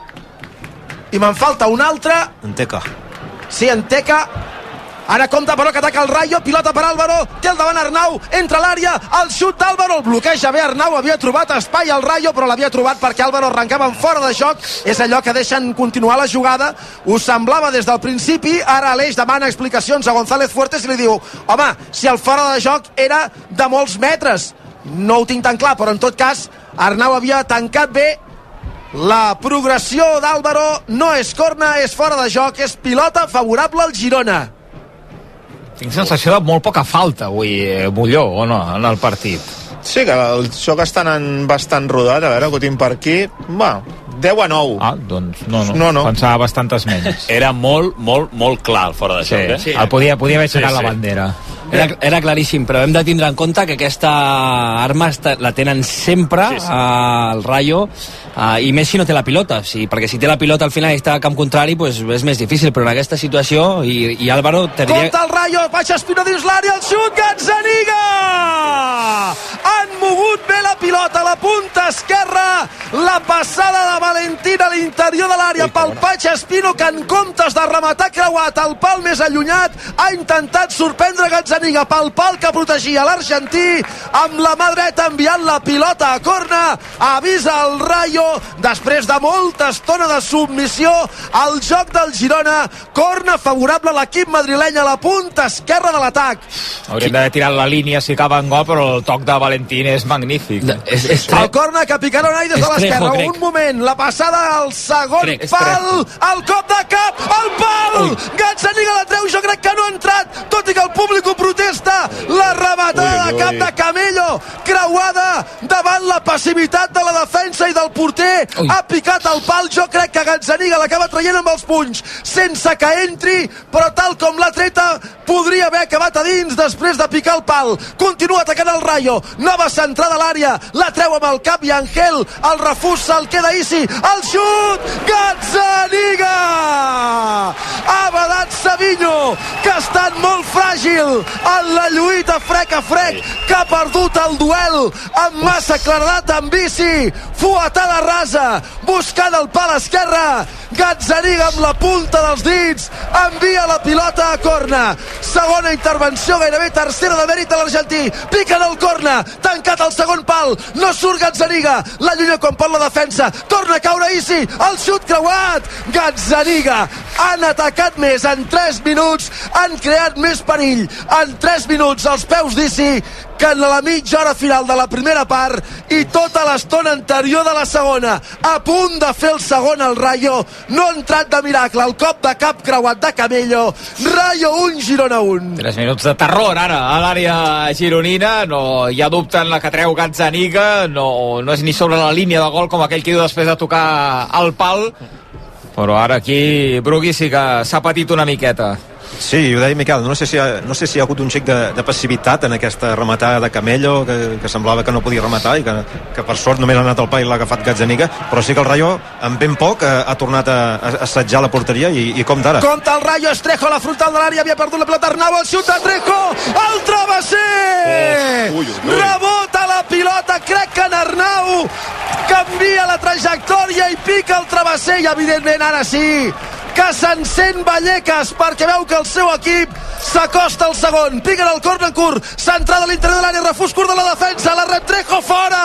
i me'n falta un altre Enteca. sí, Enteca Ara compta però que ataca el Rayo, pilota per Álvaro, té el davant Arnau, entra l'àrea, el xut d'Álvaro, el bloqueja bé Arnau, havia trobat espai al Rayo, però l'havia trobat perquè Álvaro arrencava en fora de joc, és allò que deixen continuar la jugada, us semblava des del principi, ara Aleix demana explicacions a González Fuertes i li diu, home, si el fora de joc era de molts metres, no ho tinc tan clar, però en tot cas, Arnau havia tancat bé. La progressió d'Àlvaro no és corna, és fora de joc, és pilota favorable al Girona. Tinc sensació de molt poca falta avui, eh, Molló, o no, en el partit. Sí, que el joc està anant bastant rodat. A veure, que ho tinc per aquí. Va, 10 a 9. Ah, doncs no, no, No, no. pensava bastantes menys. Era molt, molt, molt clar el fora de Sí, joc, eh? sí. El podia, podia haver aixecat Sí, la sí. bandera. Era, era claríssim, però hem de tindre en compte que aquesta arma està, la tenen sempre sí, sí. al Rayo uh, i més si no té la pilota sí, perquè si té la pilota al final i està a camp contrari pues, és més difícil, però en aquesta situació i, i Álvaro te diria... Compte el Rayo, Baix Espino dins l'àrea, el xut, Gazzaniga! Han mogut bé la pilota, la punta esquerra, la passada de Valentín a l'interior de l'àrea pel Paig Espino, que en comptes de rematar creuat al pal més allunyat, ha intentat sorprendre Gazzaniga pel pal que protegia l'argentí, amb la mà dreta enviant la pilota a corna, avisa el Rayo, després de molta estona de submissió, al joc del Girona, corna favorable a l'equip madrileny a la punta esquerra de l'atac. Hauríem d'haver tirat la línia si acaba en gol, però el toc de Valentín és magnífic. És, és El corna que picarà Unai des de l'esquerra. Un moment, la passada al segon Crec, pal, el cop de cap, el pal! Gazzaniga la treu, jo crec que no ha entrat, tot i que el públic ho protesta. La rematada Ui, de cap ui. de Camello, creuada davant la passivitat de la defensa i del porter. Ha picat el pal, jo crec que Gazzaniga l'acaba traient amb els punys, sense que entri, però tal com l'ha treta, podria haver acabat a dins després de picar el pal. Continua atacant el Rayo, nova centrada a l'àrea, la treu amb el cap i Angel, el refús se'l queda Isi, el xut, Gazzaniga! Ha badat Savinho, que ha estat molt fràgil en la lluita frec a frec, que ha perdut el duel amb massa claredat amb bici, fuetada rasa, buscant el pal esquerre, Gazzaniga amb la punta dels dits, envia la pilota a corna, segona intervenció, gairebé tercera de mèrit de l'argentí, piquen el corna, tancat el segon pal, no surt Gazzaniga, la llunya quan pot la defensa, torna a caure Isi, el xut creuat, Gazzaniga, han atacat més en 3 minuts, han creat més perill, en 3 minuts. Als peus d'Isi, que en la mitja hora final de la primera part i tota l'estona anterior de la segona a punt de fer el segon al Rayo no ha entrat de miracle el cop de cap creuat de Camello Rayo 1, Girona 1 3 minuts de terror ara a l'àrea gironina no hi ha dubte en la que treu Gazzaniga no, no és ni sobre la línia de gol com aquell que diu després de tocar el pal però ara aquí Brugui sí que s'ha patit una miqueta Sí, ho deia Miquel, no sé si ha, no sé si hi ha hagut un xic de, de passivitat en aquesta rematada de Camello, que, que semblava que no podia rematar i que, que per sort només ha anat al pa i l'ha agafat Gazzaniga, però sí que el Rayo en ben poc ha, ha tornat a, a assetjar la porteria i, i com d'ara. Compte el Rayo Estrejo a la frontal de l'àrea havia perdut la pilota Arnau, el xut de Trejo el travesser ui, ui, ui. rebota la pilota crec que en Arnau canvia la trajectòria i pica el travesser i evidentment ara sí que s'encén Vallecas perquè veu que el seu equip s'acosta al segon, piquen el corner curt centrada a l'interior de l'àrea, refús curt de la defensa la Retrejo fora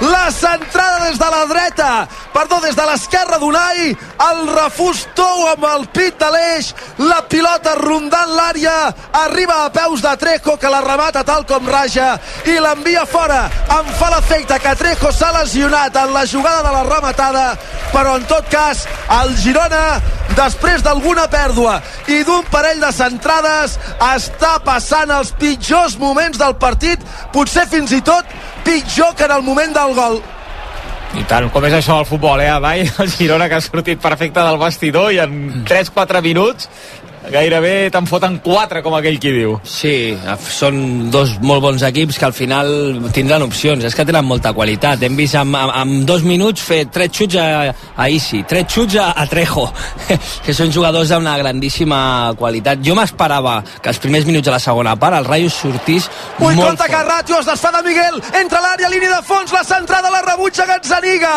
la centrada des de la dreta perdó, des de l'esquerra d'Unai el refús tou amb el pit de l'eix la pilota rondant l'àrea arriba a peus de Trejo que la remata tal com raja i l'envia fora. Em fa l'efecte que Trejo s'ha lesionat en la jugada de la rematada però en tot cas el Girona després d'alguna pèrdua i d'un parell de centrades està passant els pitjors moments del partit potser fins i tot pitjor que en el moment del gol i tant, com és això del futbol, eh, Adai? El Girona que ha sortit perfecte del vestidor i en 3-4 minuts gairebé te'n foten 4, com aquell qui diu. Sí, són dos molt bons equips que al final tindran opcions. És que tenen molta qualitat. Hem vist amb, amb, amb dos minuts fer tres xuts a, a Isi, tres xuts a, a Trejo, que són jugadors d'una grandíssima qualitat. Jo m'esperava que els primers minuts de la segona part el Rayo sortís Ui, molt compte que Ratio es desfà de Miguel entra l'àrea, línia de fons, la centrada la rebutja Gazzaniga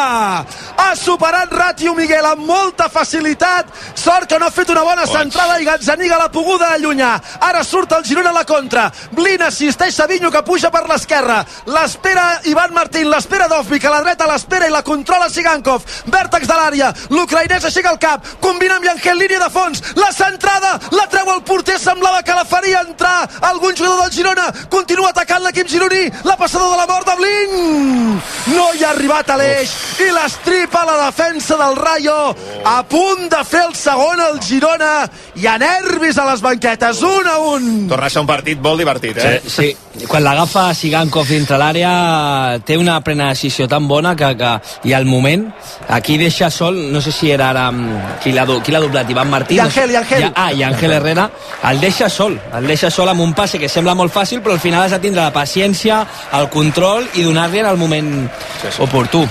ha superat Ratio Miguel amb molta facilitat sort que no ha fet una bona centrada i Gazzaniga l'ha poguda allunyar ara surt el Girona a la contra. Blin assisteix Savinho que puja per l'esquerra. L'espera Ivan Martín l'espera Dovvik a la dreta l'espera i la controla Sigankov. Vèrtex de l'àrea. L'ucraïnès aixeca el cap. Combina amb Yangel, línia de fons. La centrada, la treu el porter. Semblava que la faria entrar algun jugador del Girona. Continua atacant l'equip gironí. La passada de la mort de Blin. No hi ha arribat a l'eix. I l'estripa la defensa del Rayo. A punt de fer el segon el Girona. Hi ha nervis a les banquetes, un a un Torna a ser un partit molt divertit, eh? Sí, sí. Quan l'agafa Sigankov dintre l'àrea té una plena decisió tan bona que, que i al moment aquí deixa sol, no sé si era ara mm, qui l'ha qui doblat, Ivan Martí I Ángel, i Ángel. Ja, ah, i Ángel Herrera el deixa sol, el deixa sol amb un passe que sembla molt fàcil però al final has de tindre la paciència el control i donar-li en el moment sí, sí. oportú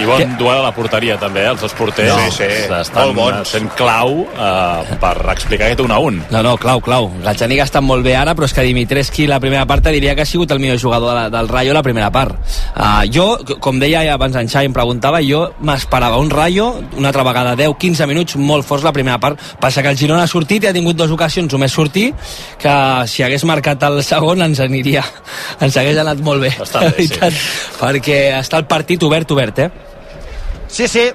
I bon duel a la porteria també, eh? els dos porters Sí, sí, estan molt bons. sent clau eh, per explicar aquest 1 a 1 No, no, clau, clau. Gazzaniga està molt bé ara, però és que Dimitrescu la primera part diria que ha sigut el millor jugador de la, del Rayo la primera part. Uh, jo, com deia abans en Xai, em preguntava, jo m'esperava un Rayo, una altra vegada 10-15 minuts molt forts la primera part. Passa que el Girona ha sortit i ha tingut dues ocasions només sortir, que si hagués marcat el segon ens aniria, ens hagués anat molt bé, Bastant bé, la veritat, perquè està el partit obert, obert, eh? Sí, sí.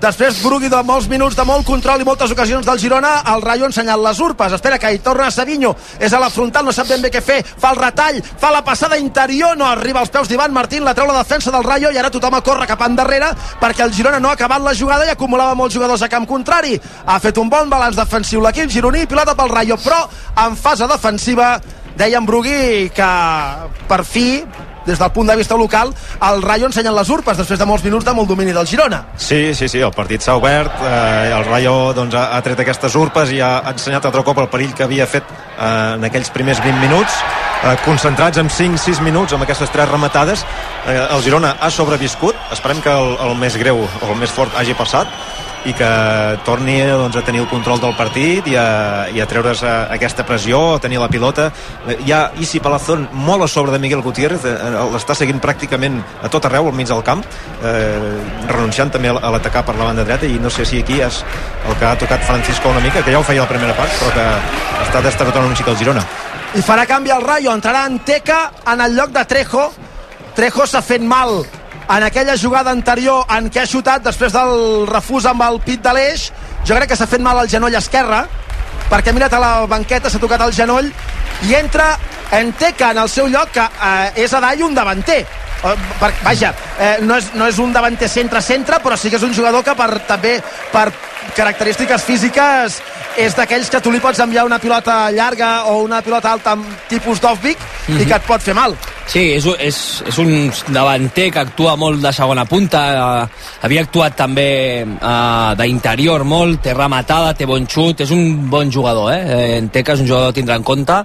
Després Brugui de molts minuts de molt control i moltes ocasions del Girona, el Rayo ha ensenyat les urpes. Espera que hi torna Savinho, és a la frontal, no sap ben bé què fer, fa el retall, fa la passada interior, no arriba als peus d'Ivan Martín, la treu la defensa del Rayo i ara tothom a córrer cap endarrere perquè el Girona no ha acabat la jugada i acumulava molts jugadors a camp contrari. Ha fet un bon balanç defensiu l'equip gironí, pilota pel Rayo, però en fase defensiva deia en Brugui que per fi des del punt de vista local, el Rayo ensenyen les urpes després de molts minuts de molt domini del Girona. Sí, sí, sí, el partit s'ha obert, eh, el Rayo doncs, ha, ha tret aquestes urpes i ha ensenyat altre cop el perill que havia fet eh, en aquells primers 20 minuts, eh, concentrats en 5-6 minuts amb aquestes tres rematades. Eh, el Girona ha sobreviscut, esperem que el, el més greu o el més fort hagi passat, i que torni doncs, a tenir el control del partit i a, i a treure's a, aquesta pressió, a tenir la pilota. Eh, Hi ha Isi Palazón molt a sobre de Miguel Gutiérrez, eh, l'està seguint pràcticament a tot arreu, al mig del camp, eh, renunciant també a l'atacar per la banda dreta i no sé si aquí és el que ha tocat Francisco una mica, que ja ho feia la primera part, però que està destartant un xic el Girona. I farà canvi al Rayo, entrarà Anteca en el lloc de Trejo. Trejo s'ha fet mal en aquella jugada anterior en què ha xutat després del refús amb el pit de l'eix jo crec que s'ha fet mal al genoll esquerre perquè mirat a la banqueta, s'ha tocat el genoll i entra Enteca en el seu lloc que eh, és a dall un davanter. Eh, vaja, eh, no, és, no és un davanter centre-centre però sí que és un jugador que per, també per característiques físiques és d'aquells que tu li pots enviar una pilota llarga o una pilota alta amb tipus d'off-bic mm -hmm. i que et pot fer mal Sí, és, és, és un davanter que actua molt de segona punta, eh, havia actuat també eh, d'interior molt, té rematada, té bon xut, és un bon jugador, eh? Enteca és un jugador a tindre en compte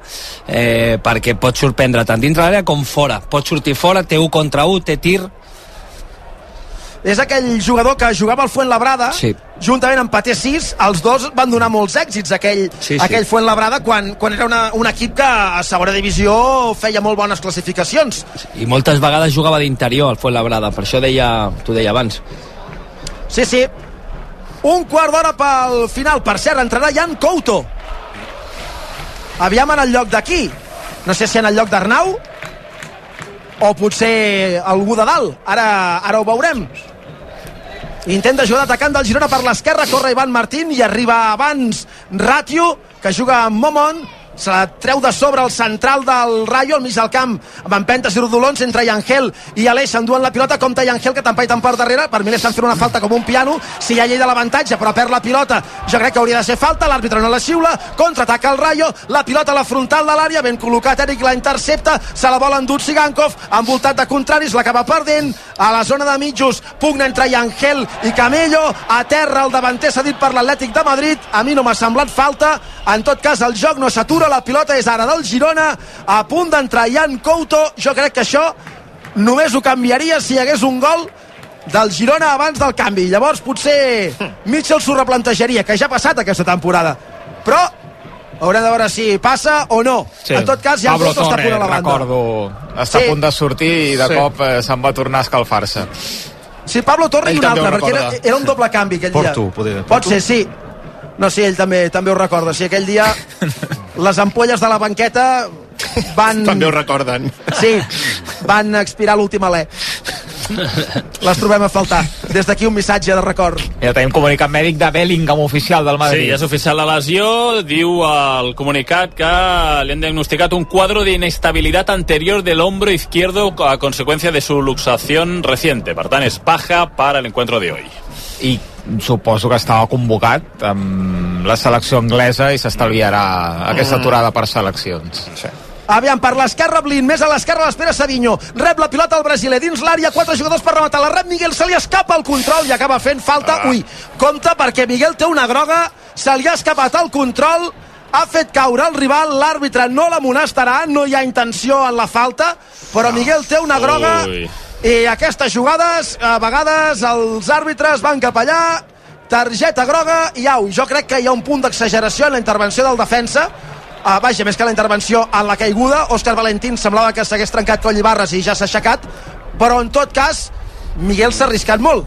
eh, perquè pot sorprendre tant dintre l'àrea com fora. Pot sortir fora, té 1 contra 1, té tir, és aquell jugador que jugava al Fuentlabrada sí. juntament amb Paté 6 els dos van donar molts èxits aquell, Sí, sí. aquell Fuentlabrada quan, quan era una, un equip que a segona divisió feia molt bones classificacions. I moltes vegades jugava d'interior al Fuenlabrada, per això deia, t'ho deia abans. sí, sí. Un quart d'hora pel final. Per cert, entrarà Jan Couto. Aviam en el lloc d'aquí. No sé si en el lloc d'Arnau o potser algú de dalt. Ara, ara ho veurem Intent de jugar d'atacant del Girona per l'esquerra, corre Ivan Martín i arriba abans Ratio, que juga amb Momon, se la treu de sobre el central del Rayo al mig del camp amb empentes i rodolons entre Yangel i Aleix. S'enduen la pilota, compta Yangel que tampa i tant per darrere, per mi l'estan fent una falta com un piano. Si hi ha llei de l'avantatge però perd la pilota, jo crec que hauria de ser falta. L'àrbitre no la xiula, contraataca el Rayo. La pilota a la frontal de l'àrea, ben col·locat Eric la intercepta, se la vol endur Sigankov envoltat de contraris, l'acaba perdent. A la zona de mitjos, pugna entre Yangel i Camello, a terra el davanter cedit per l'Atlètic de Madrid. A mi no m'ha semblat falta, en tot cas el joc no s'atura, la pilota és ara del Girona a punt d'entrar Jan Couto jo crec que això només ho canviaria si hi hagués un gol del Girona abans del canvi llavors potser Mitchell s'ho replantejaria que ja ha passat aquesta temporada però haurem de veure si passa o no Sí. en tot cas Jan Pablo Couto està a punt a la banda recordo, està Sí. a punt de sortir i de Sí. cop eh, se'n va tornar a escalfar-se. Sí, Pablo Torre Ell i un altre, perquè era, era un doble canvi aquell Porto, dia. poder- Pot ser, sí. No, sí, ell també també ho recorda. Sí, aquell dia les ampolles de la banqueta van... També ho recorden. Sí, van expirar l'últim alè. Les trobem a faltar. Des d'aquí un missatge de record. Ja tenim comunicat mèdic de Bellingham oficial del Madrid. Sí, és oficial la lesió. Diu el comunicat que li han diagnosticat un cuadro de inestabilidad anterior del hombro izquierdo a consecuencia de su luxación reciente. Per tant, és paja para el encuentro de hoy. I suposo que estava convocat amb la selecció anglesa i s'estalviarà aquesta Mm. aturada per seleccions. Sí. Aviam, per l'esquerra, Blin, més a l'esquerra l'espera Savinho. Rep la pilota al brasiler dins l'àrea, quatre jugadors per rematar. La rep Miguel, se li escapa el control i acaba fent falta. Ah. Ui, compte perquè Miguel té una groga, se li ha escapat el control, ha fet caure el rival, l'àrbitre no l'amonestarà, no hi ha intenció en la falta, però Miguel té una groga Ui. I aquestes jugades, a vegades els àrbitres van cap allà, targeta groga i au. Jo crec que hi ha un punt d'exageració en la intervenció del defensa, Uh, vaja, més que la intervenció en la caiguda, Òscar Valentín semblava que s'hagués trencat coll i barres i ja s'ha aixecat, però en tot cas, Miguel s'ha arriscat molt.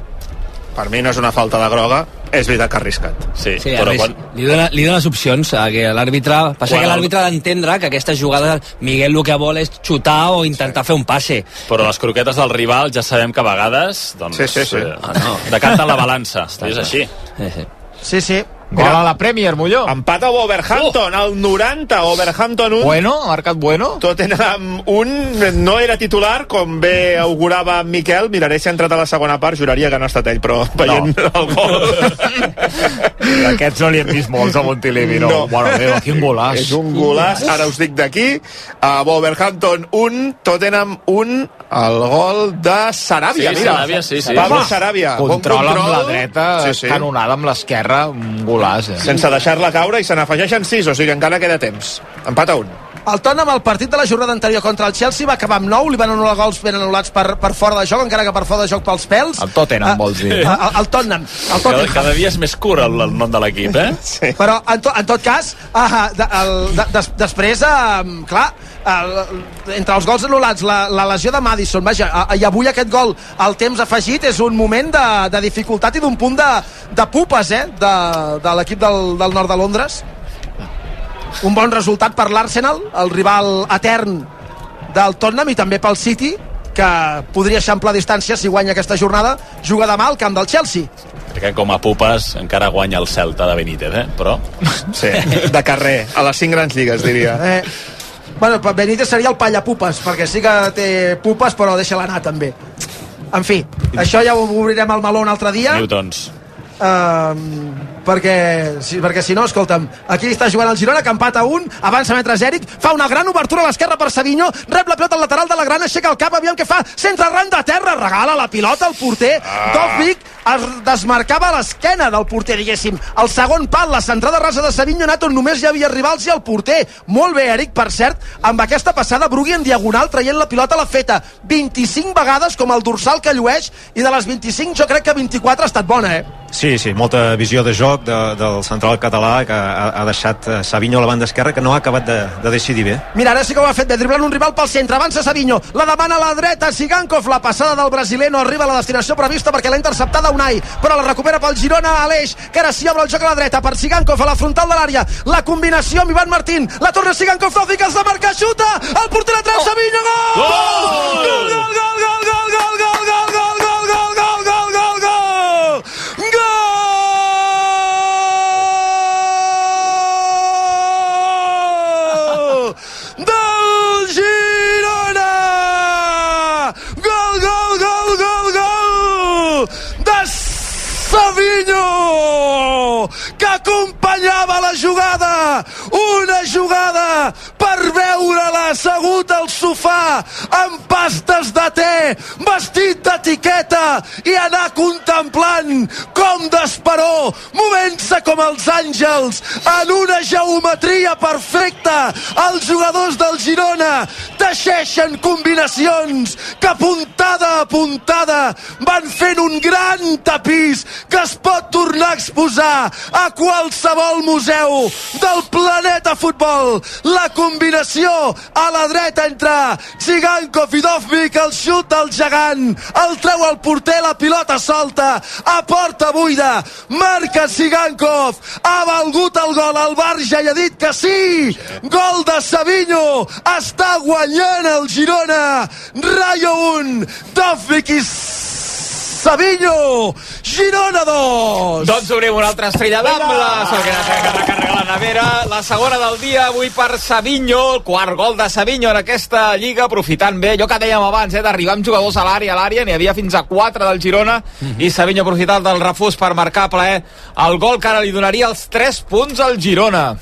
Per mi no és una falta de groga, és veritat que ha arriscat. Sí, Sí, però quan... li, dona, li dona les opcions a que l'àrbitre... Passa Quan que el- l'àrbitre ha d'entendre que aquesta jugada Miguel el que vol és xutar o intentar fer un passe. Però les croquetes del rival ja sabem que a vegades doncs, Sí, sí, sí. eh, no, decanten la balança. és així. Sí, sí. Sí, sí. Gol a la Premier, Molló. Empat a Wolverhampton, al 90, Wolverhampton 1. Bueno, ha marcat bueno. Tottenham 1, no era titular, com bé augurava Miquel, miraré si ha entrat a la segona part, juraria que no ha estat ell, però veient no. el gol... D'aquests no li hem vist molts a Montilivi, no. No. Bueno, Déu, quin golàs. És un golaç, ara us dic d'aquí. A Wolverhampton 1, Tottenham 1, el gol de Saràbia, Sí, mira. Saràbia, sí, sí. Pablo Saràbia. bon Control amb la dreta, Sí, sí, sí. sí. canonada amb l'esquerra, un golàs, eh? Sense deixar-la caure i se n'afegeixen 6, o sigui encara queda temps. Empat a 1. El Tottenham, el partit de la jornada anterior contra el Chelsea, va acabar amb 9, li van anul·lar gols ben anul·lats per, per fora de joc, encara que per fora de joc pels pèls. El Tottenham, vols dir. El, el, el Tottenham. El Cada, Tottenham. cada dia és més curt el, el nom de l'equip, eh? Sí. Però, en, to, en tot cas, uh, de, el, de, des, després, uh, clar, el, entre els gols anul·lats, la, la lesió de Madison, vaja, uh, i avui aquest gol al temps afegit és un moment de, de dificultat i d'un punt de, de pupes, eh, de, de l'equip del, del nord de Londres. Un bon resultat per l'Arsenal, el rival etern del Tottenham i també pel City, que podria eixamplar distància si guanya aquesta jornada, juga demà al camp del Chelsea. Perquè com a pupes encara guanya el Celta de Benítez, eh? Però... Sí, de carrer, a les 5 grans lligues, diria. Eh, bueno, Benítez seria el pallapupes, perquè sí que té pupes, però deixa-la anar també. En fi, això ja ho obrirem al meló un altre dia. Newtons. Uh, perquè, sí, perquè si no, escolta'm, aquí està jugant el Girona, que empat a un, avança metres Eric, fa una gran obertura a l'esquerra per Savinho, rep la pilota al lateral de la gran, aixeca el cap, aviam què fa, centre ran de terra, regala la pilota al porter, ah. Dovvik es desmarcava a l'esquena del porter, diguéssim. El segon pal, la centrada rasa de Savinho ha anat on només hi havia rivals i el porter. Molt bé, Eric, per cert, amb aquesta passada Brugui en diagonal traient la pilota a la feta 25 vegades com el dorsal que llueix i de les 25 jo crec que 24 ha estat bona, eh? Sí, sí, molta visió de joc de, del central català que ha, ha deixat eh, Savinho a la banda esquerra que no ha acabat de, de decidir bé. Mira, ara sí que ho ha fet bé, driblant un rival pel centre, avança Savinho, la demana a la dreta, Sigankov, la passada del brasiler no arriba a la destinació prevista perquè l'ha interceptada Unai, però la recupera pel Girona a Aleix, que ara sí obre el joc a la dreta per Sigankov a la frontal de l'àrea, la combinació amb Ivan Martín, la torna Sigankov, Tofic, els de marcar, xuta, el porter la treu, Savinho! Gol! Jugada per veure-la assegut sofà amb pastes de te, vestit d'etiqueta i anar contemplant com d'esperó, movent-se com els àngels en una geometria perfecta. Els jugadors del Girona teixeixen combinacions que puntada a puntada van fent un gran tapís que es pot tornar a exposar a qualsevol museu del planeta futbol. La combinació a la dreta entre Zigankov i Dovvik, el xut del gegant, el treu al porter, la pilota solta, a porta buida, marca Zigankov, ha valgut el gol, el Barja i ha dit que sí, gol de Savinho, està guanyant el Girona, Rayo 1, Dovvik i Savinho, Girona 2. Doncs obrim una altra estrella d'am, la Solquera que recarrega la nevera. La segona del dia, avui per Savinho, el quart gol de Savinho en aquesta lliga, aprofitant bé, allò que dèiem abans, eh, d'arribar amb jugadors a l'àrea, a l'àrea, n'hi havia fins a 4 del Girona, i Savinho aprofitant del refús per marcar plaer el gol que ara li donaria els 3 punts al Girona.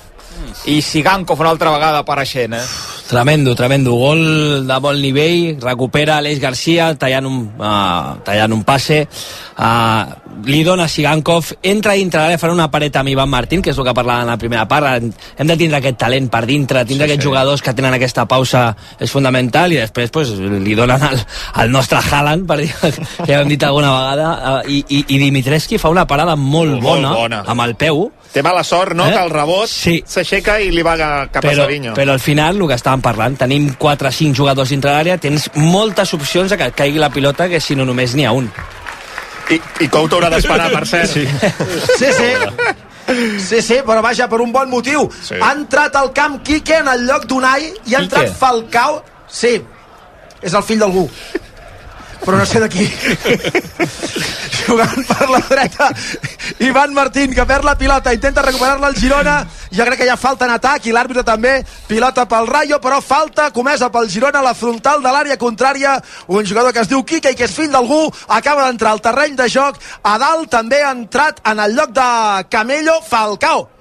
I Sigankov una altra vegada apareixent, eh? Tremendo, tremendo. Gol de bon nivell, recupera Aleix Garcia tallant un, uh, tallant un passe, uh, li dona Sigankov, entra dintre l'àrea, farà una paret amb Ivan Martín, que és el que parlava en la primera part, hem de tindre aquest talent per dintre, tindre sí, aquests sí. jugadors que tenen aquesta pausa és fundamental i després pues, li donen al, al nostre Haaland, per dir que ja hem dit alguna vegada, uh, i, i, i Dimitreski fa una parada molt, Molt bona, bona. amb el peu, Té mala sort, no?, Eh? que el rebot Sí. s'aixeca i li va cap a però, Savinho. però al final, el que estàvem parlant, tenim 4 o 5 jugadors dintre l'àrea, tens moltes opcions de que caigui la pilota que si no només n'hi ha un. I, i Couto haurà d'esperar, per cert. Sí. sí, sí. Sí, sí, però vaja, per un bon motiu. Sí. Ha entrat al camp Quique en el lloc d'Unai i ha entrat Quique? Falcao. Sí, és el fill d'algú però no sé de qui. Jugant per la dreta Ivan Martín que perd la pilota intenta recuperar-la al Girona jo crec que hi ha falta en atac i l'àrbitre també pilota pel Rayo però falta comesa pel Girona a la frontal de l'àrea contrària un jugador que es diu Quique i que és fill d'algú acaba d'entrar al terreny de joc a dalt també ha entrat en el lloc de Camello Falcao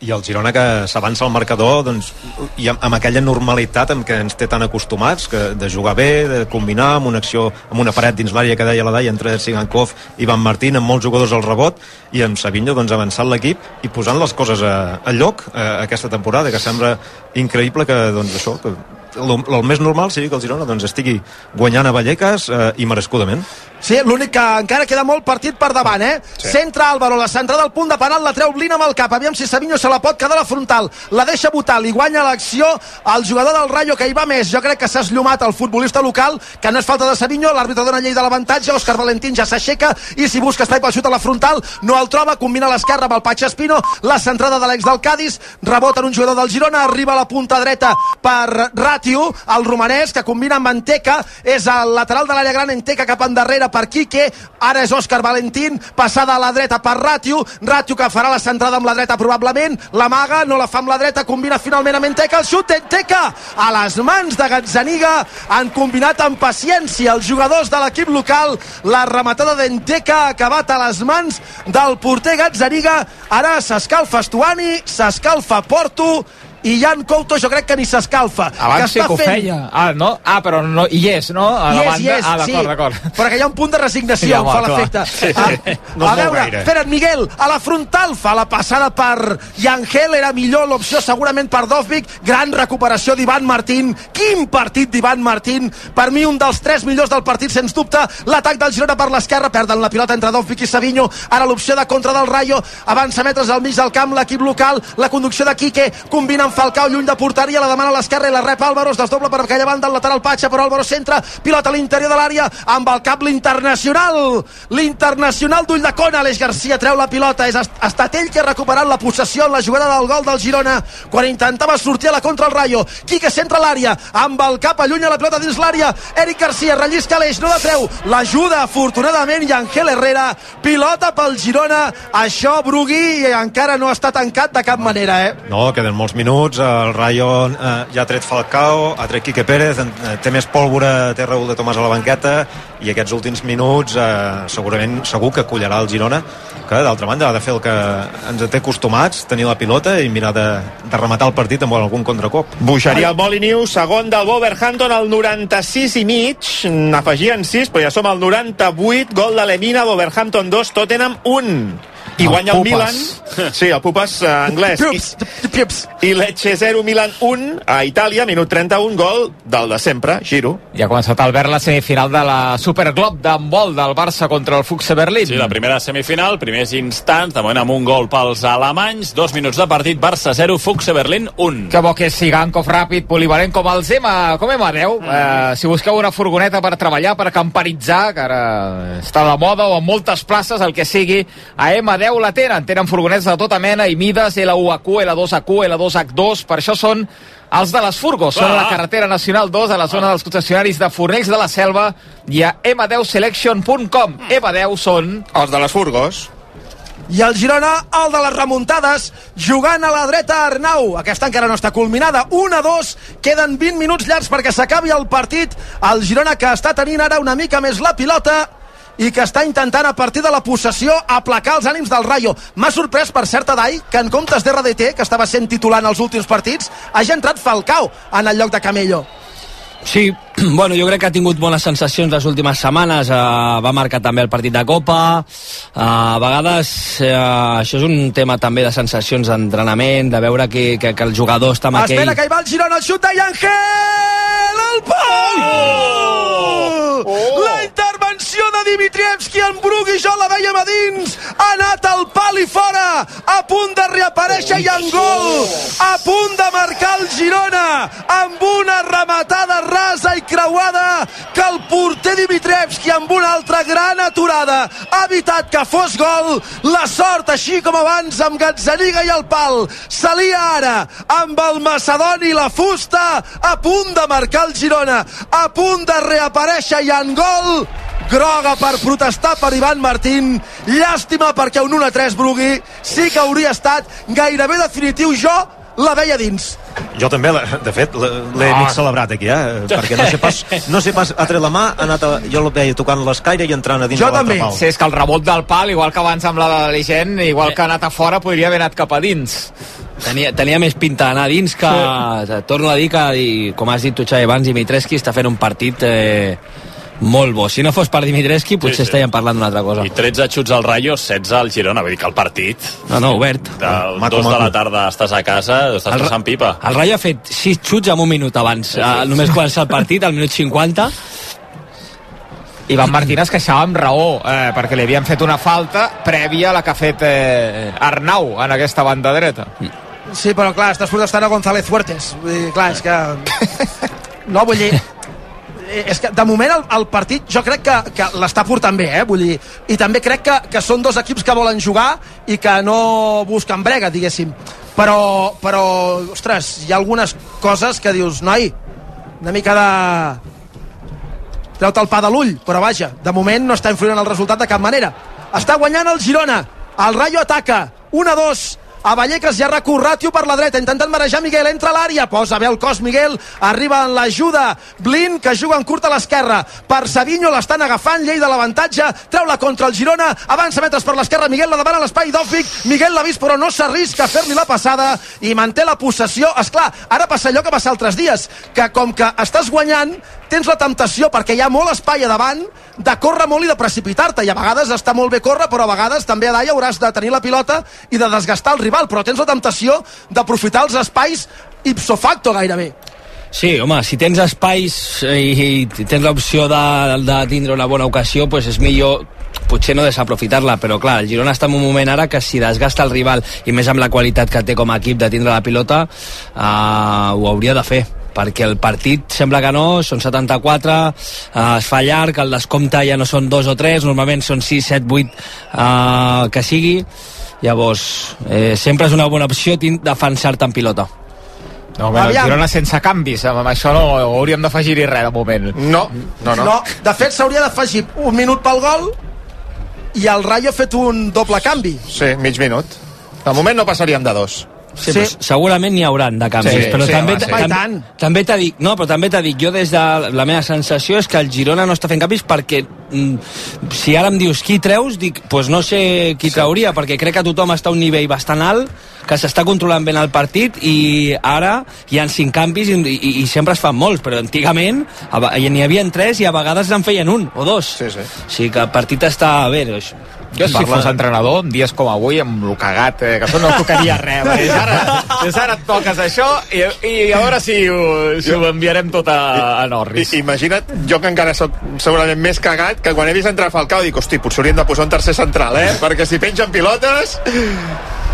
i el Girona que s'avança al marcador doncs, i amb, amb aquella normalitat amb què ens té tan acostumats que de jugar bé, de combinar amb una acció amb una paret dins l'àrea que deia la Dai entre Sigankov i Van Martín amb molts jugadors al rebot i amb Savinho doncs, avançant l'equip i posant les coses a, a lloc a, aquesta temporada que sembla increïble que doncs, això que el, el més normal sigui que el Girona doncs, estigui guanyant a Vallecas eh, i merescudament Sí, l'únic que encara queda molt partit per davant, eh? Sí. Centra Álvaro, la centrada del punt de penal, la treu Blin amb el cap. Aviam si Savinho se la pot quedar a la frontal. La deixa votar, li guanya l'acció el jugador del Rayo que hi va més. Jo crec que s'ha eslllomat el futbolista local, que no és falta de Savinho, l'àrbitre dona llei de l'avantatge, Òscar Valentín ja s'aixeca i si busca espai pel xut a la frontal, no el troba, combina l'esquerra amb el Patx Espino, la centrada de l'ex del Cádiz, rebota en un jugador del Girona, arriba a la punta dreta per Ratio, el romanès, que combina amb Anteca, és el lateral de l'àrea gran, Anteca cap endarrere per Quique, ara és Òscar Valentín, passada a la dreta per Ratio, Ratio que farà la centrada amb la dreta probablement, l'amaga, no la fa amb la dreta, combina finalment amb Enteca, el xut d'Enteca a les mans de Gazzaniga, han combinat amb paciència els jugadors de l'equip local, la rematada d'Enteca ha acabat a les mans del porter Gazzaniga, ara s'escalfa Estuani, s'escalfa Porto, i Jan Couto jo crec que ni s'escalfa Abans sí que ho fent- feia. Ah, no? Ah, però no, hi és, no? A la és, banda. és, ah, d'acord, sí. d'acord. Però que hi ha un punt de resignació, em fa home, clar. l'efecte. Sí, sí. Ah, No a veure, espera't, Miguel, a la frontal fa la passada per Yangel, era millor l'opció segurament per Dovvik, gran recuperació d'Ivan Martín, quin partit d'Ivan Martín, per mi un dels tres millors del partit, sens dubte, l'atac del Girona per l'esquerra, perden la pilota entre Dovvik i Savinho, ara l'opció de contra del Rayo, avança metres al mig del camp, l'equip local, la conducció de Quique, combina amb Falcao lluny de porteria, la demana a l'esquerra i la rep Álvaro, es desdobla per aquella banda, el lateral Patxa, però Álvaro centra, pilota a l'interior de l'àrea, amb el cap l'internacional, l'internacional d'ull de cona, Aleix Garcia treu la pilota, és estat ell que ha recuperat la possessió en la jugada del gol del Girona, quan intentava sortir a la contra el Rayo, Quique centra l'àrea, amb el cap allunya la pilota dins l'àrea, Eric Garcia rellisca Aleix, no la treu, l'ajuda afortunadament i Ángel Herrera, pilota pel Girona, això Brugui encara no està tancat de cap manera, eh? No, queden molts minuts, el Rayo eh, ja ha tret Falcao, ha tret Quique Pérez, eh, té més pólvora, té Raúl de Tomàs a la banqueta, i aquests últims minuts eh, segurament segur que collarà el Girona, que d'altra banda ha de fer el que ens té acostumats, tenir la pilota i mirar de, de rematar el partit amb algun contracop. Buixaria el Moliniu, segon del Wolverhampton al 96 i mig, n'afegien 6, però ja som al 98, gol de Lemina, Wolverhampton 2, Tottenham 1. I El guanya el, Pupas. Milan. Sí, el Pupas eh, anglès. I, I Lecce 0, Milan 1 a Itàlia, minut 31, gol del de sempre, Giro. Ja ha començat Albert la semifinal de la Superglob d'handbol del Barça contra el Fuxe Berlín. Sí, la primera semifinal, primers instants, de moment amb un gol pels alemanys, dos minuts de partit, Barça 0, Fuxe Berlín 1. Que bo que és Sigankov ràpid, polivalent, com els EMA, com EMA10. Mm. Eh, si busqueu una furgoneta per treballar, per camperitzar, que ara està de moda, o en moltes places, el que sigui, a EMA10 la tenen. Tenen furgonetes de tota mena i mides, L1HQ, L2HQ, L2H2, per això són els de les furgos. Són a la carretera nacional 2, a la zona dels concessionaris de Fornells de la Selva i a m10selection.com. EMA10 són... Els de les furgos. I el Girona, el de les remuntades, jugant a la dreta Arnau. Aquesta encara no està culminada. 1 a 2, queden 20 minuts llargs perquè s'acabi el partit. El Girona que està tenint ara una mica més la pilota i que està intentant a partir de la possessió aplacar els ànims del Rayo. M'ha sorprès per certa Dai que en comptes d'RDT, que estava sent titular en els últims partits, hagi entrat Falcao en el lloc de Camello. Sí, bueno, jo crec que ha tingut bones sensacions les últimes setmanes, eh, va marcar també el partit de Copa, eh, a vegades eh, això és un tema també de sensacions d'entrenament, de veure que, que, que el jugador està amb Espera aquell... que hi va el Girona, el xut d'Angel! El pal! La intervenció de Dimitrievski en Brugui, jo la veiem a dins, ha anat al pal i fora, a punt de reaparèixer i en gol, a punt de marcar el Girona, amb una rematada rasa i creuada que el porter Dimitrievski amb una altra gran aturada ha evitat que fos gol. La sort així com abans amb Gazzaniga i el pal. Salia ara amb el Macedoni la fusta a punt de marcar el Girona a punt de reaparèixer i en gol groga per protestar per Ivan Martín. Llàstima perquè un 1-3 Brugui sí que hauria estat gairebé definitiu. Jo la veia dins jo també, la- de fet, la- l'he Ah. mig celebrat aquí, eh? perquè no sé pas, no sé pas ha tret la mà, ha anat a, jo el veia tocant l'escaire i entrant a dins de l'altre pal. Sí, és que el rebot del pal, igual que abans amb la de l'Eligent, igual que ha anat a fora, podria haver anat cap a dins. Tenia, tenia més pinta d'anar a dins que... Sí. Torno a dir que, i, com has dit tu, Xavi, abans, Dimitreski està fent un partit eh, molt bo. Si no fos per Dimitreski, potser sí, sí. estaríem parlant d'una altra cosa. I 13 xuts al Rayo, 16 al Girona. Vull dir que el partit... No, no, obert. Del Maco, 2 de maco. la tarda estàs a casa, estàs El passant pipa. El Rayo ha fet 6 xuts en un minut abans. Sí, sí. només començar el partit, al minut 50. Ivan Martín es queixava amb raó, eh, perquè li havien fet una falta prèvia a la que ha fet eh, Arnau en aquesta banda dreta. Sí, però clar, estàs protestant a González Fuertes. Vull dir, clar, és que... No, vull dir... eh, És que de moment el, el partit jo crec que, que l'està portant bé, eh? Vull dir, i també crec que, que són dos equips que volen jugar i que no busquen brega, diguéssim. Però, però, ostres, hi ha algunes coses que dius, noi, una mica de... Treu-te el pa de l'ull, però vaja, de moment no està influint en el resultat de cap manera. Està guanyant el Girona. El Rayo ataca. 1-2. A Vallecas ja recurt Ratio per la dreta, intentant marejar Miguel, entra a l'àrea, posa bé el cos Miguel, arriba en l'ajuda Blin, que juga en curt a l'esquerra per Savinho, l'estan agafant, llei de l'avantatge treu la contra el Girona, avança metres per l'esquerra, Miguel la demana a l'espai d'Òfic Miguel l'ha vist però no s'arrisca a fer-li la passada i manté la possessió, és clar, ara passa allò que passa altres dies, que com que estàs guanyant, tens la temptació perquè hi ha molt espai a davant de córrer molt i de precipitar-te i a vegades està molt bé córrer però a vegades també a dalt hauràs de tenir la pilota i de desgastar el rival però tens la temptació d'aprofitar els espais ipso facto gairebé. Sí, home, si tens espais i, i tens l'opció de, de tindre una bona ocasió, pues és millor potser no desaprofitar-la, però clar, el Girona està en un moment ara que si desgasta el rival i més amb la qualitat que té com a equip de tindre la pilota eh, ho hauria de fer perquè el partit sembla que no, són 74 eh, es fa llarg, el descompte ja no són dos o tres, normalment són 6, 7, 8 eh, que sigui llavors eh, sempre és una bona opció defensar-te en pilota No, home, el. Girona sense canvis, amb amb això no hauríem d'afegir-hi res de moment. No, no, no. no de fet s'hauria d'afegir un minut pel gol i el Rayo ha fet un doble canvi Sí, mig minut. De moment no passaríem de dos. Sí, sí. segurament n'hi hauran de canvis, Sí, però sí, també, home, sí. tam tant. també t'ha dit, no, però també t'ha dit, jo des de la meva sensació és que el Girona no està fent canvis perquè mm, si ara em dius qui treus, dic, pues no sé qui trauria, perquè crec que tothom està a un nivell bastant alt, que s'està controlant ben el partit i ara hi han cinc canvis i, i, i sempre es fan molts, però antigament a n'hi havia tres i a vegades en feien un o dos. Sí, sí. O sigui que el partit està bé. Jo, si fos entrenador, en dies com avui, amb el cagat, eh, que això no tocaria res. perquè És ara, és ara et toques això i, i a veure si ho, si ho enviarem tot a, a Norris. I, imagina't, jo que encara sóc segurament més cagat, que quan he vist entrar Falcao dic, hosti, potser hauríem de posar un tercer central, eh? Perquè si pengen pilotes...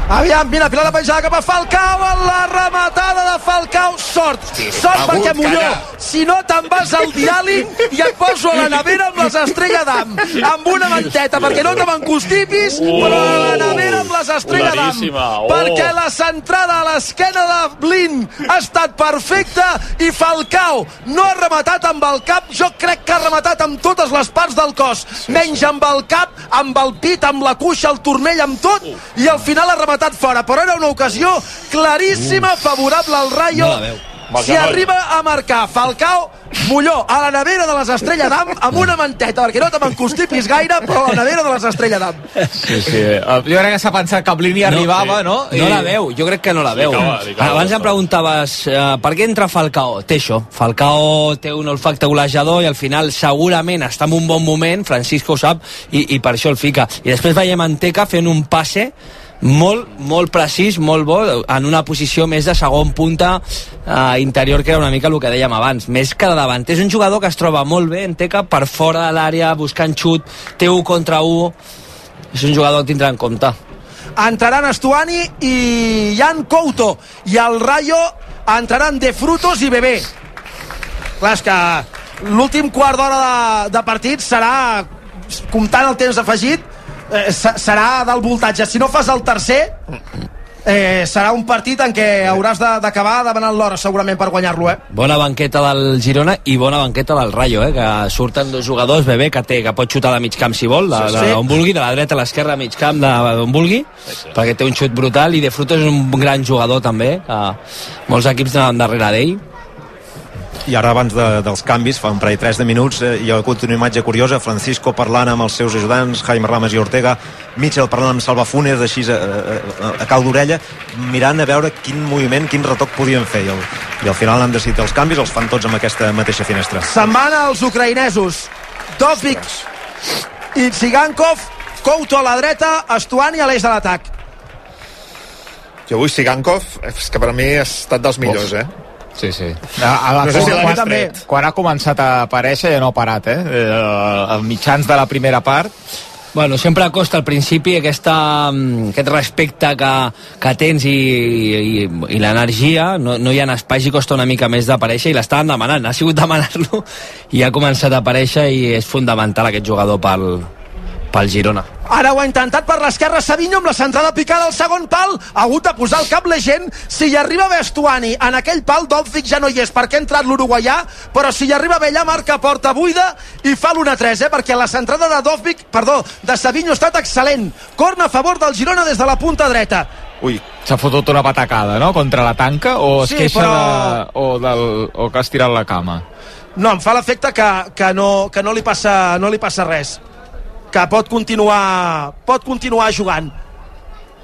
Aviam, mira, pilota penjada cap a Falcao, en la rematada de Falcao, sort, sort Agut, perquè Molló, si no te'n vas al diàleg i et poso a la nevera amb les estrella d'am, amb una manteta, perquè no te m'encostipis, Oh, però a la nevera amb les estrella d'am, oh. perquè la centrada a l'esquena de Blin ha estat perfecta i Falcao no ha rematat amb el cap, jo crec que ha rematat amb totes les parts del cos, menys amb el cap, amb el pit, amb la cuixa, el turmell, amb tot, i al final ha rematat fora, però era una ocasió claríssima favorable al Rayo. No la veu. Si arriba a marcar Falcao, Molló, a la nevera de les Estrella d'Am, amb una manteta, perquè no te m'encostipis gaire, però a la nevera de les Estrella d'Am. Sí, sí. Jo crec que s'ha pensat que Blini arribava, no? No la veu, jo crec que no la veu. cava, li cava, Abans em preguntaves eh, per què entra Falcao? Té això. Falcao té un olfacte golejador i al final segurament està en un bon moment, Francisco ho sap, i, i per això el fica. I després veiem Anteca fent un passe molt, molt precís, molt bo, en una posició més de segon punta eh, interior, que era una mica el que dèiem abans, més que de davant. És un jugador que es troba molt bé, Anteca, per fora de l'àrea, buscant xut, té un contra un, és un jugador a tindre en compte. entraran Estuani i Jan Couto i el Rayo entraran De Frutos i Bebé clar, és que l'últim quart d'hora de, de partit serà comptant el temps afegit eh, se- serà del voltatge si no fas el tercer eh, serà un partit en què hauràs de- d'acabar demanant l'hora segurament per guanyar-lo eh? Bona banqueta del Girona i bona banqueta del Rayo, eh? que surten dos jugadors, Bebé, que, té, que pot xutar de mig camp si vol, de, Sí, de, sí. d'on vulgui, de la dreta a l'esquerra, mig camp, de- d'on vulgui, perquè té un xut brutal, i De Frutos és un gran jugador també, que molts equips anaven darrere d'ell. I ara abans de, dels canvis, fa un parell 3 de minuts, eh, hi ha hagut una imatge curiosa, Francisco parlant amb els seus ajudants, Jaime Ramas i Ortega, Mitchell parlant amb Salva Funes, així a, a, a cau d'orella, mirant a veure quin moviment, quin retoc podien fer. I al, i al final han decidit els canvis, els fan tots amb aquesta mateixa finestra. se'n van els ucraïnesos Dovvik i Tsigankov Couto a la dreta, Estuani a l'eix de l'atac Jo avui Sigankov, és que per a mi ha estat dels millors, eh? Sí, sí. A, a la, No sé si quan, l'hagués quan, ha començat a aparèixer ja no ha parat, eh? eh als mitjans de la primera part Bueno, sempre costa al principi aquesta, mm, aquest respecte que, que tens i, i, i l'energia, no, no hi ha espais i costa una mica més d'aparèixer i l'estaven demanant, ha sigut demanar-lo i ha començat a aparèixer i és fundamental aquest jugador pel, pel Girona. Ara ho ha intentat per l'esquerra Savinho amb la centrada picada al segon pal. Ha hagut de posar el cap la gent. Si hi arriba Vestuani en aquell pal, Dovvik ja no hi és perquè ha entrat l'uruguaià, però si hi arriba Bellà marca porta buida i fa l'1-3, eh? perquè la centrada de Dovvik, perdó, de Savinho ha estat excel·lent. Corna a favor del Girona des de la punta dreta. Ui, s'ha fotut una patacada, no?, contra la tanca, o es Sí, queixa però- de, o, del, o que has tirat la cama. No, em fa l'efecte que, que, no, que no, li passa, no li passa res que pot continuar pot continuar jugant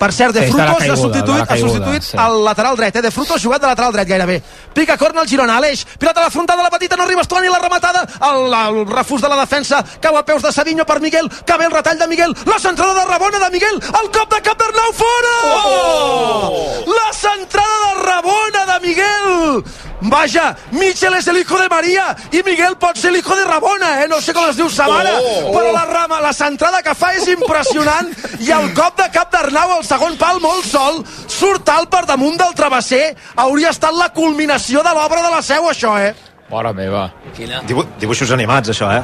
per cert, De Sí, Frutos ha caiguda, substituït, de la ha caiguda, substituït sí. el lateral dret, eh? De Frutos ha jugat de lateral dret gairebé. Pica corna el Girona, Aleix, pilota a la frontada, la petita, no arriba Estuani, la rematada, el, el refús de la defensa, cau a peus de Savinho per Miguel, que ve el retall de Miguel, la centrada de Rabona de Miguel, el cop de cap d'Arnau fora! Oh! La centrada de Rabona de Miguel! Vaja, Michel és el hijo de Maria i Miguel pot ser l'hijo de Rabona, eh? No sé com es diu sa mare, Oh! però la, rama, la centrada que fa és impressionant i el cop de cap d'Arnau al segon pal molt sol, surt alt per damunt del travesser, hauria estat la culminació de l'obra de la seu, això, eh? Mare meva. Quina... Dibu dibuixos animats, això, eh?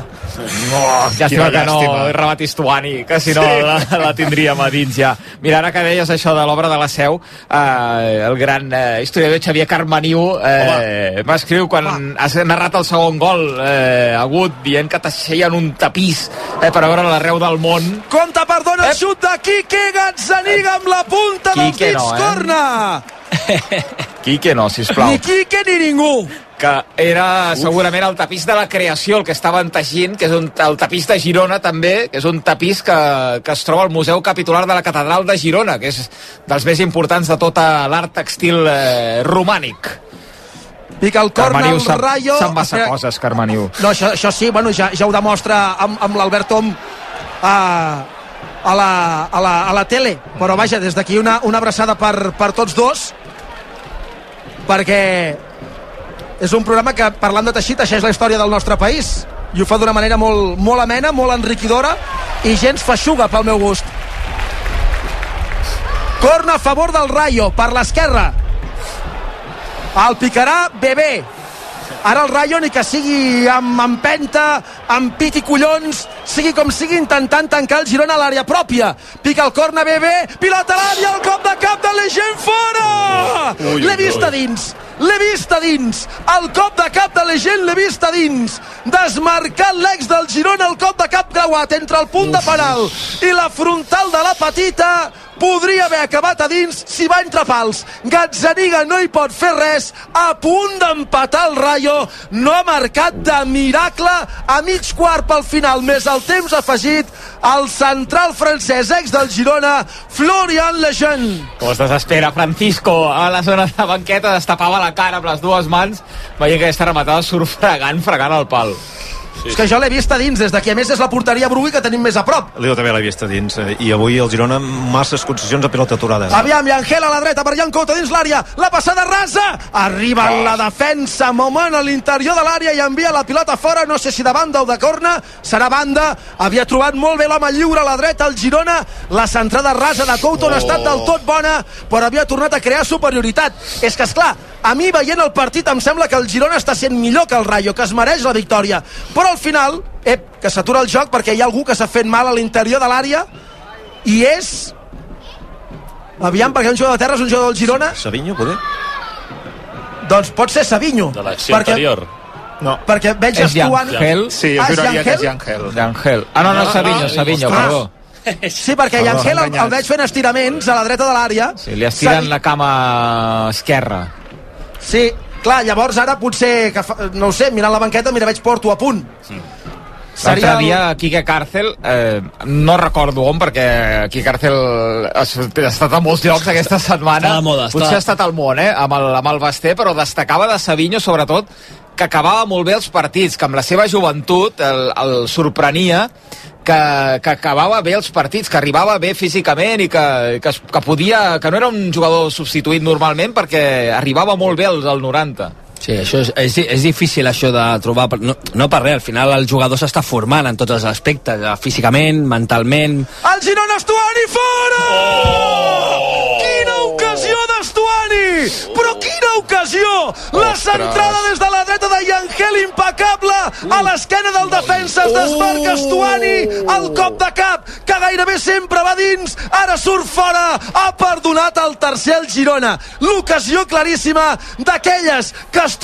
Oh, llàstima que no llàstima. rebat Istuani, que si no Sí. la, la tindríem a dins ja. Mira, ara que deies això de l'obra de la Seu, eh, el gran eh, historiador Xavier Carmaniu eh, m'escriu quan has narrat el segon gol eh, agut, dient que t'aixeien un tapís eh, per veure l'arreu del món. Compte, perdona, el xut de Quique Gazzaniga amb la punta dels Quique dits, no, eh? corna! Quique no, sisplau. Ni Quique ni ningú. Que era segurament el tapís de la creació, el que estaven teixint, que és un, el tapís de Girona també, que és un tapís que, que es troba al Museu Capitular de la Catedral de Girona, que és dels més importants de tota l'art textil eh, romànic. Pica el corna, Carmaniu el Rayo... sap massa Espera, coses, Carmaniu. No, això, això sí, bueno, ja, ja ho demostra amb, amb l'Albert Tom a, a, la, a, la, a la tele. Però vaja, des d'aquí una, una abraçada per, per tots dos, perquè és un programa que, parlant de teixit, teixeix la història del nostre país i ho fa d'una manera molt, molt amena, molt enriquidora i gens feixuga pel meu gust. Corna a favor del Rayo, per l'esquerra. El picarà Bebé. Ara el Rayo ni que sigui amb empenta, amb pit i collons, sigui com sigui intentant tancar el Girona a l'àrea pròpia. Pica el corna Bebé, pilota a l'àrea, el cop de cap de Legend fora! L'he vist a dins, l'he vist a dins, el cop de cap de Legend l'he vist a dins, desmarcant l'ex del Girona, el cop de cap creuat entre el punt de penal i la frontal de la petita, podria haver acabat a dins si va entre pals. Gazzaniga no hi pot fer res, a punt d'empatar el Rayo, no ha marcat de miracle a mig quart pel final, més el temps afegit, el central francès ex del Girona, Florian Lejeune. Com es desespera Francisco a la zona de banqueta, destapava la cara amb les dues mans, veient que aquesta rematada surt fregant, fregant el pal. Sí. És que jo l'he vist a dins, des d'aquí. A més, és la porteria Brugui que tenim més a prop. Leo també l'ha vist a dins eh, i avui el Girona masses concessions a pilota aturada. Aviam, Llangel a la dreta per Jan Couto dins l'àrea. La passada rasa. Arriba en la defensa, moment a l'interior de l'àrea i envia la pilota fora. No sé si de banda o de corna. Serà banda. Havia trobat molt bé l'home lliure a la dreta, el Girona. La centrada rasa de Couto no ha estat del tot bona, però havia tornat a crear superioritat. És que, és clar, a mi veient el partit em sembla que el Girona està sent millor que el Rayo, que es mereix la victòria però al final, ep, que s'atura el joc perquè hi ha algú que s'ha fet mal a l'interior de l'àrea i és aviam, perquè un jugador de terra és un jugador del Girona Savinho, poder? doncs pot ser Savinho De l'acció anterior. No. perquè veig És Estuani Yangel? Sí, Ah, jo és juraria que és Yangel? Yangel. Ah, no, no, Ah, Savinho, ah, Savinho, perdó. Sí, perquè Yangel el, el veig fent estiraments a la dreta de l'àrea. Sí, li estiren la cama esquerra. Sí, clar, llavors ara potser, que fa, no ho sé, mirant la banqueta, mira, veig Porto a punt. L'altre el- dia, Quique Càrcel, eh, no recordo on, perquè Quique Càrcel ha ha estat a molts llocs aquesta setmana. Està moda, Potser està- ha estat al món, eh, amb el, amb el Basté, però destacava de Savinho, sobretot, que acabava molt bé els partits, que amb la seva joventut el, el sorprenia que, que acabava bé els partits, que arribava bé físicament i que, que, que podia, que no era un jugador substituït normalment perquè arribava molt bé al, al 90. Sí, això és, és, és difícil això de trobar... No, no per res, al final el jugador s'està formant en tots els aspectes, eh, físicament, mentalment... El Girona Estuani fora! Oh! Però quina ocasió! La centrada des de la dreta de Yangel impecable! A l'esquena del defensa es desmarca Estuani el cop de cap que gairebé sempre va dins. Ara surt fora ha perdonat el tercer el Girona. L'ocasió claríssima d'aquelles que Estuani